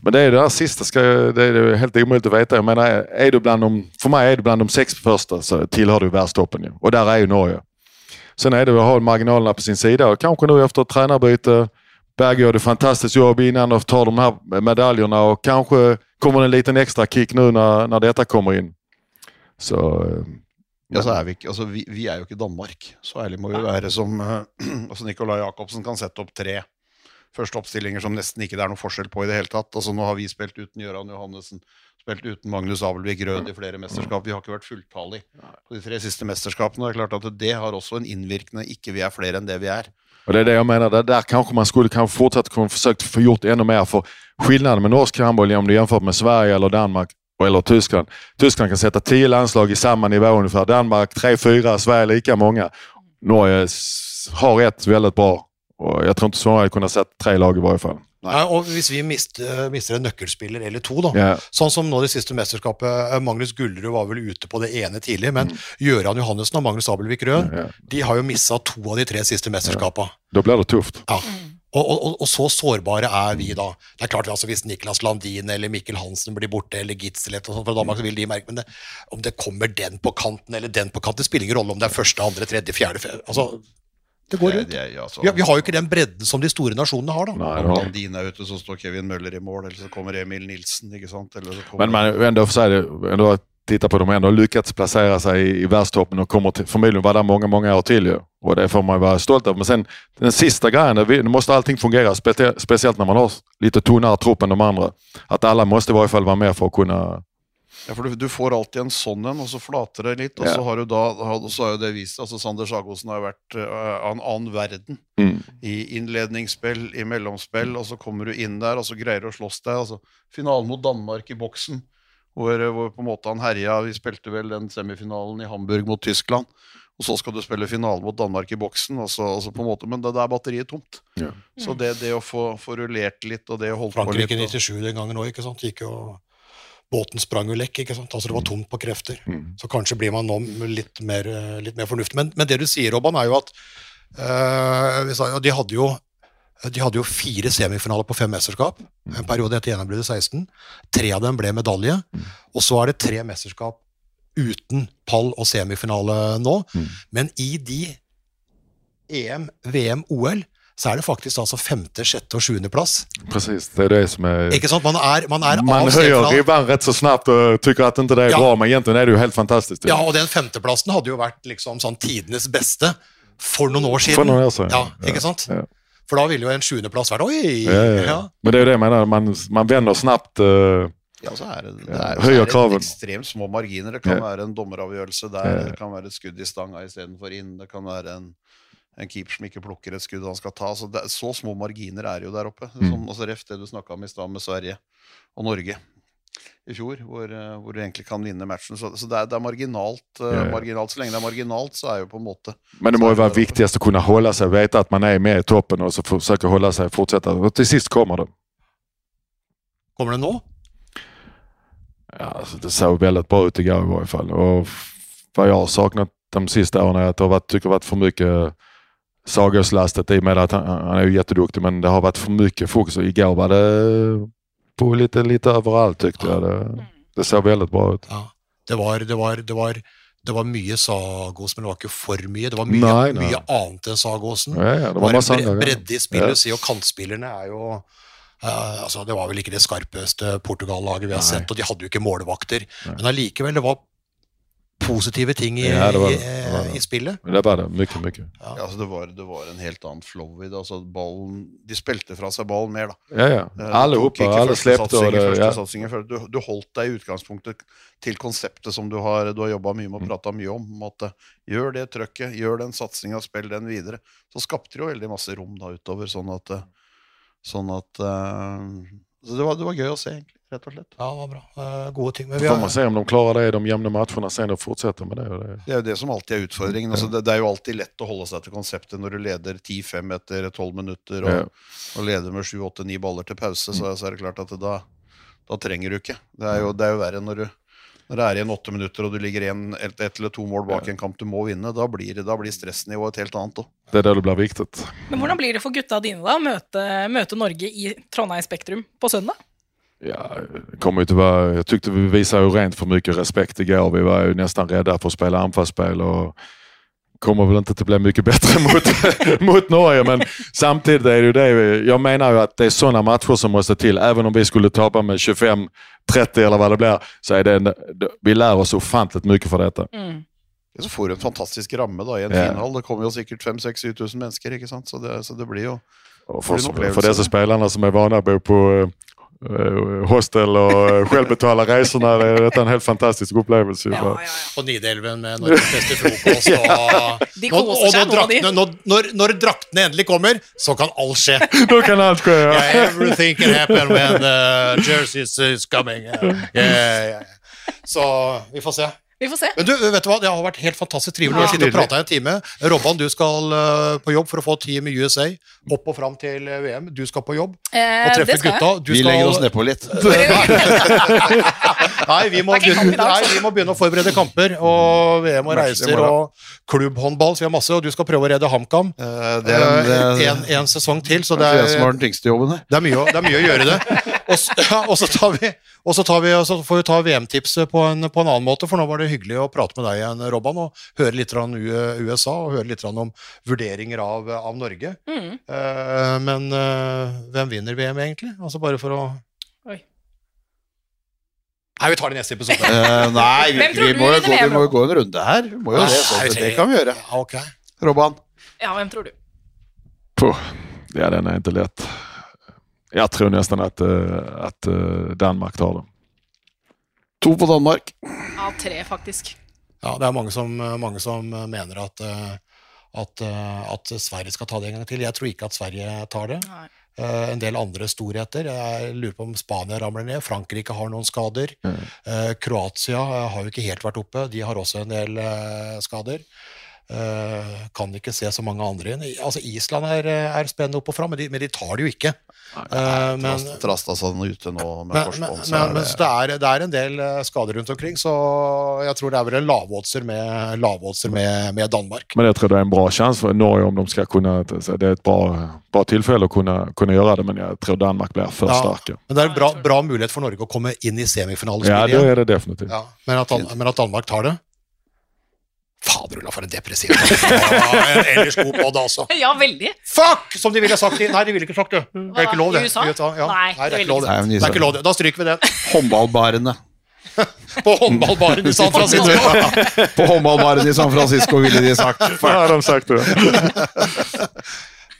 men det är det där sista, ska, det är helt omöjligt att veta. Jag menar, är du bland de, för mig är du bland de sex första så tillhör du världstoppen. ju. Och där är ju Norge. Sen är det att ha marginalerna på sin sida och kanske nu efter ett tränarbyte Berg gör det fantastiskt jobb innan och tar de här medaljerna och kanske kommer det en liten extra kick nu när, när detta kommer in. Så eh, Ja, så er vi, ikke, altså, vi, vi er jo ikke Danmark. Så ærlig må vi være som eh, altså Nicolai Jacobsen kan sette opp tre første oppstillinger som nesten ikke det er noe forskjell på i det hele tatt. Altså Nå har vi spilt uten Gøran Johannessen, spilt uten Magnus Abelvik Rød i flere mesterskap. Vi har ikke vært fulltallige på de tre siste mesterskapene. Det er klart at det har også en innvirkning, ikke vi er flere enn det vi er. Og det er det jeg mener. Det er der kanskje man skulle kanske fortsatt kunna försökt få gjort enda mer. For forskjellen med norsk håndball, om du jämför med Sverige eller Danmark eller Tyskland. Tyskland kan sette ti landslag i samme nivå ungefär. Danmark tre-fire, Sverige like mange. Norge har ett veldig bra. Och jeg tror ikke Sverige jeg kunne sett tre lag i hvert fall. Nei. og Hvis vi mister, mister en nøkkelspiller eller to, da, Yeah. sånn som nå det siste mesterskapet eh, Magnus Gullerud var vel ute på det ene tidlig, men Gøran Johannessen og Magnus Abelvik Rød yeah. de har jo mista to av de tre siste mesterskapene. Da blir det tufft. Ja. Og, og, og- og så sårbare er vi da. Det er klart altså Hvis Niklas Landin eller Mikkel Hansen blir borte, eller Gitzelett sånt fra Danmark, så vil de merke Men det, om det kommer den på kanten eller den på kanten, det spiller ingen rolle om det er første, andre, tredje, fjerde fjerde altså, Det går Det- rundt. det- ja, så- Vi, har- vi har jo ikke den bredden som de store nasjonene har, da. Nei, Når det er ute, så står Kevin Møller i mål, eller så kommer Emil Nilsen. ikke sant? Eller så kommer Men man ändå så säga det, ändå titta på dem, ändå lyckats placera sig i, i världstoppen och kommer till, förmodligen vara där många, många år till ju. Och det får man vara stolt över. Men sen den sista grejen, nå måste allting fungera, spesielt speciellt när man har lite tunnare trupp än de andra. Att alla måste i varje fall vara med för att kunna... Ja, for du, du får alltid en sånn en, og så flater det litt. Og Ja. så har du da, så har jo det vist altså Sander Sagosen har vært eh, av en annen verden. Mm. I innledningsspill, i mellomspill, og så kommer du inn der, og så greier du å slåss deg. Altså, finalen mot Danmark i boksen, hvor, hvor på en måte han herja. Vi spilte vel den semifinalen i Hamburg mot Tyskland. Og så skal du spille finalen mot Danmark i boksen. Og så, og så på en måte, men da da er batteriet tomt. Ja. Så det, det å få, få rullert litt, og det å holde på litt Frankrike 97 den gangen òg, ikke sant. Gikk jo Båten sprang jo lekk, ikke sant. Altså det var tomt på krefter. Mm. Så kanskje blir man nå litt mer, eh, litt mer fornuftig. Men, men det du sier, Robban, er jo at øh, vi sa, de, hadde jo, de hadde jo fire semifinaler på fem mesterskap. En periode etter gjennombruddet ble det 16. Tre av dem ble medalje. Og så er det tre mesterskap uten pall og semifinale nå. Mm. Men i de EM, VM, OL så er det faktisk altså femte, sjette og sjuende plass. Precis, det er det som er Ikke sant? Man er, man er Man semifinalen. ribban rätt så snart og tycker at inte det er Ja. bra, men egentlig er det jo helt fantastisk. Ja, og den femteplassen hadde jo vært liksom sånn tidenes beste for noen år siden. For noen år siden, Ja, ja. ikke sant? Ja. For da ville jo en sjuendeplass vært Oi! Ja, ja, ja. Men det er jo det jeg mener. man, man vender snabbt. uh, Ja, så er det, det er, så er det ekstremt små marginer. Det kan Ja. være en dommeravgjørelse der, Ja. det kan være et skudd i stanga istedenfor inn, det kan være en, en keeper som ikke plukker et skudd han skal ta. Så, det, så små marginer er jo der oppe. Mm. Som, altså Ref det du snakka om i stad med Sverige og Norge i fjor, hvor, eh, hvor du egentlig kan vinne matchen. Så, så det, er, det er marginalt, eh, Ja, ja. marginalt. Så lenge det er marginalt, så er jo på en måte Men det må jo være viktigst å kunne holde seg, vite kunna hålla sig, veta att man er med i toppen og så forsøke å holde seg, fortsette. Og til sist kommer det. Kommer det nå? Ja, altså, det jo veldig bra ut i går i hvert fall. Og hva jeg har savnet de siste årene, er at det har vært, tycker det har varit för mycket Sagåslastet i och med att han, han är ju jätteduktig men det har varit för mycket fokus. Och Igår var det på lite, lite överallt tyckte jag. Det, det ser väldigt bra ut. Ja. Det var, det var, det var, det var mye Sagos, men det var ikke for mye. Det var mye, Nei, nei. mye annet enn Sagosen. Ja, ja, det Det var var masse en bre bredde i spillet. Ja. Og kantspillerne er jo uh, altså Det var vel ikke det skarpeste Portugal-laget vi har Nei. sett, og de hadde jo ikke målvakter. Men allikevel, det var positive ting i, Ja, det var det. Det var det. i spillet. Men det var det, Mye, mye. ja, altså det, var, det var en helt annen flow i det. Altså ballen, de spilte fra seg ballen mer, da. Ja, ja. Alle oppe, alle ja. Du, du holdt deg i utgangspunktet til konseptet som du har, du har jobba mye Mm. med og prata mye om. om at, eh, gjør det trøkket, gjør den satsinga, spill den videre. Så skapte det jo veldig masse rom da utover, sånn at, eh, sånn at eh, Så det var, det var gøy å se, egentlig. Rett og slett. Ja, det var bra. Eh, gode ting. Men vi Får man se om de klarer det i de jevne matchene sen og fortsetter med det. det. Er jo det som alltid er utfordringen. Altså, det, det er jo alltid lett å holde seg til konseptet når du leder 10-5 etter 12 minutter og, Ja. og leder med 7-8-9 baller til pause, så, så er det klart at det, da, da trenger du ikke. Det er jo, det er jo verre når du når det er igjen åtte minutter og du ligger en, ett et eller to mål bak en kamp du må vinne. Da blir, det- da blir stressnivået et helt annet òg. Det er det det blir viktig. Men hvordan blir det for gutta dine da, å møte, møte Norge i Trondheim Spektrum på søndag? Ja, kommer ju inte vara, jag tyckte vi visade ju rent för mycket respekt igår. Vi var ju nästan rädda för att spela anfallsspel och kommer väl inte att bli mycket bättre mot, mot Norge. Men samtidigt är det ju det, jag menar ju att det är sådana matcher som måste till. Även om vi skulle tappa med 25-30 eller vad det blir, så är det, en- vi lär oss ofantligt mycket för detta. Mm. Så får du en fantastisk ramme da i en Ja. final. Det kommer jo sikkert 5000-7000 mennesker, ikke sant? Så det, så det blir jo Och För en för, upplevelse. för dessa spelarna som är vana att bo på eh, hostel og selv betale reisene. Dette det är en helt fantastisk opplevelse. Ja, ja, ja. Og Nidelven med Norges beste frokost. Og, De og, og når, draktene, når, når, når draktene endelig kommer, så kan alt skje. Då kan alt skje, Ja. Yeah, everything can happen when the jersey is, coming. Yeah, yeah, yeah. Så vi får se. Vi får se. Men du, vet du hva? Det har vært helt fantastisk trivelig. Ja. har sittet og prata en time. Robban, du skal eh, på jobb for å få Team i USA opp og fram til eh, VM. Du skal på jobb Eh, og treffe jeg. gutta. Du Vi skal, legger oss nedpå litt. Nei, vi må, begynne, nei, vi må begynne å forberede kamper. Og VM og reiser og klubbhåndball. Så vi har masse, og du skal prøve å redde HamKam. Eh, Det er, Eh, en, en sesong til, så det det er det er, det er, mye, å- det er mye å gjøre det. Og så, ja, og så tar vi og så, tar vi, og så får vi ta VM-tipset på, på en annen måte, for nå var det hyggelig å prate med deg igjen, Robban, og høre litt om USA og høre litt om vurderinger av, av Norge. Mm. Eh, men eh, hvem vinner VM, egentlig? Altså bare for å Oi. Nei, vi tar det i neste episode. Eh, nei, vi, vi, må gå, vi må jo gå en runde her. Vi må jo det, så, Nei, det kan vi gjøre. Okay. Robban. Ja, hvem tror du? Puh. Ja, den er ikke lett. Jeg tror nesten at, at Danmark tar den. To på Danmark. Ja, tre, faktisk. Ja, det er mange som, mange som mener at, eh, at, eh, at Sverige skal ta det en gang til. Jeg tror ikke at Sverige tar det. Nei. Eh, en del andre storheter. Jeg lurer på om Spania ramler ned. Frankrike har noen skader. Mm. Eh, Kroatia har jo ikke helt vært oppe. De har også en del skader. Eh, kan ikke se så mange andre inn. Altså, Island er, er spennende opp og fram, men de, men de tar det jo ikke. Eh, men, Trast- sånn ute nå med men, korsbånd. men, så men, er men det- det, er, det er en del eh, skader rundt omkring, så jeg tror det er vel en lavoddser med, med, med Danmark. Men jeg tror det er en bra chans for Norge om de skal kunne Det er et bra, bra tilfelle å kunne, kunne, gjøre det, men jeg tror Danmark blir for Ja. sterke. Men det er en bra, det. bra mulighet for Norge å komme inn i Ja, semifinalespillet det igjen. är det definitivt. Ja, men, at, men at Danmark tar det Fader, Ulla, for en depressiv ja, en Ellers god podd, altså. Ja, veldig. Fuck! Som de ville sagt. i- Nei, de ville ikke sagt det. Det er ikke lov, det. I USA? ja. Nei, Nei, det er det ikke lov, det. Nei, Det er ikke lov, det. Da stryker vi den. Håndballbarene. På håndballbaren i San Francisco. På håndballbaren i San Francisco, ville de sagt. Ja, har de sagt det.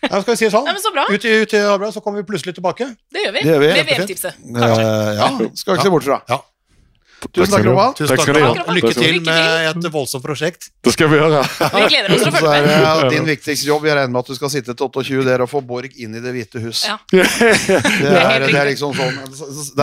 Ja, skal vi si det sånn? Ja, så bra. Ut i, ut i arbeid, så kommer vi plutselig tilbake. Det gjør vi. Det gjør vi. Med VM-tipset. Ja, ja, skal ikke se bort fra. Ja. Tusen takk, Robban. Tusen takk, takk. Robban. Lykke til med et voldsomt prosjekt. Det skal vi gjøre. Vi gleder oss til å følge med. det din viktigste jobb. Jeg regner med at du skal sitte til 28 der og få Borg inn i Det hvite hus. Ja. Det, er, det er liksom sånn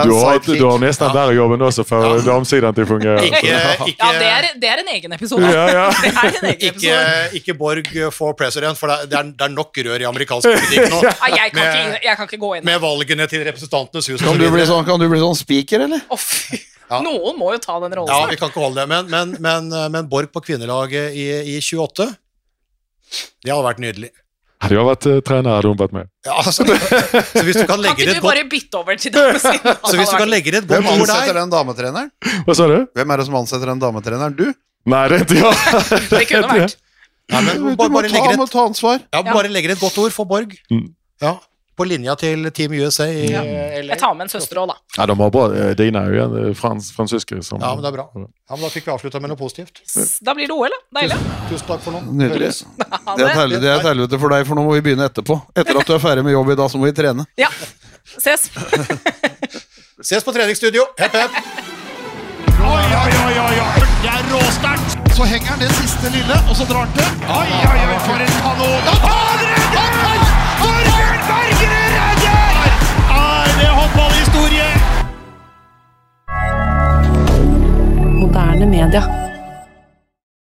Du har, Du har, nesten du har jobben også for ja. damesiden til å fungere. Ikke, ikke, Ja, det er, det er en egen episode. Ja, ja. Det er en egen episode. ikke Borg for president, for det er, det er, nok rør i amerikansk politikk nå. Ja, jeg, kan Med- ikke, jeg kan ikke gå inn. Med valgene til Representantenes hus. Kan du, bli sånn, kan du bli sånn speaker, eller? Å, fy. Ja. Noen må jo ta den rollen. Ja, vi kan ikke holde det. Men, men, men, men Borg på kvinnelaget i, i 28, det hadde vært nydelig. Hadde jag vært uh, trener, hadde hun vært med. Ja, altså, så hvis du kan Kan ikke du bare bytte over til damesiden? så hvis du kan legge det et Hvem godt ord ansetter den dametreneren? Hva sa du? Hvem er det som ansetter den dametreneren? Du? Nei, det er inte jag. Det kunne vært. Nei, men, Du bare, må bare, ta, må ta ansvar. ja, bare legger et godt ord for Borg. Mm. Ja, på linja til Team USA i Ja. eh, LA. Jeg tar med en søster òg, da. Ja, de har bra. Dine er jo en eh, frans, fransysker som... Ja, men det er bra. Ja, men Da fikk vi avslutta med noe positivt. Da blir det OL, da. Deilig. Tusen takk for nå. Nydelig. Det er et det. helvete- det er et helvete for deg, for nå må vi begynne etterpå. Etter at du er ferdig med jobb i dag, så må vi trene. Ja. Ses. Ses på treningsstudio. Hepp, hepp. Oi, oi, oi, oi, oi. Det er råsterkt. Så henger han det siste lille, og så drar han til. Oi, oi, oi, for en kanon. Han redder! Det håndballhistorie? Moderne media.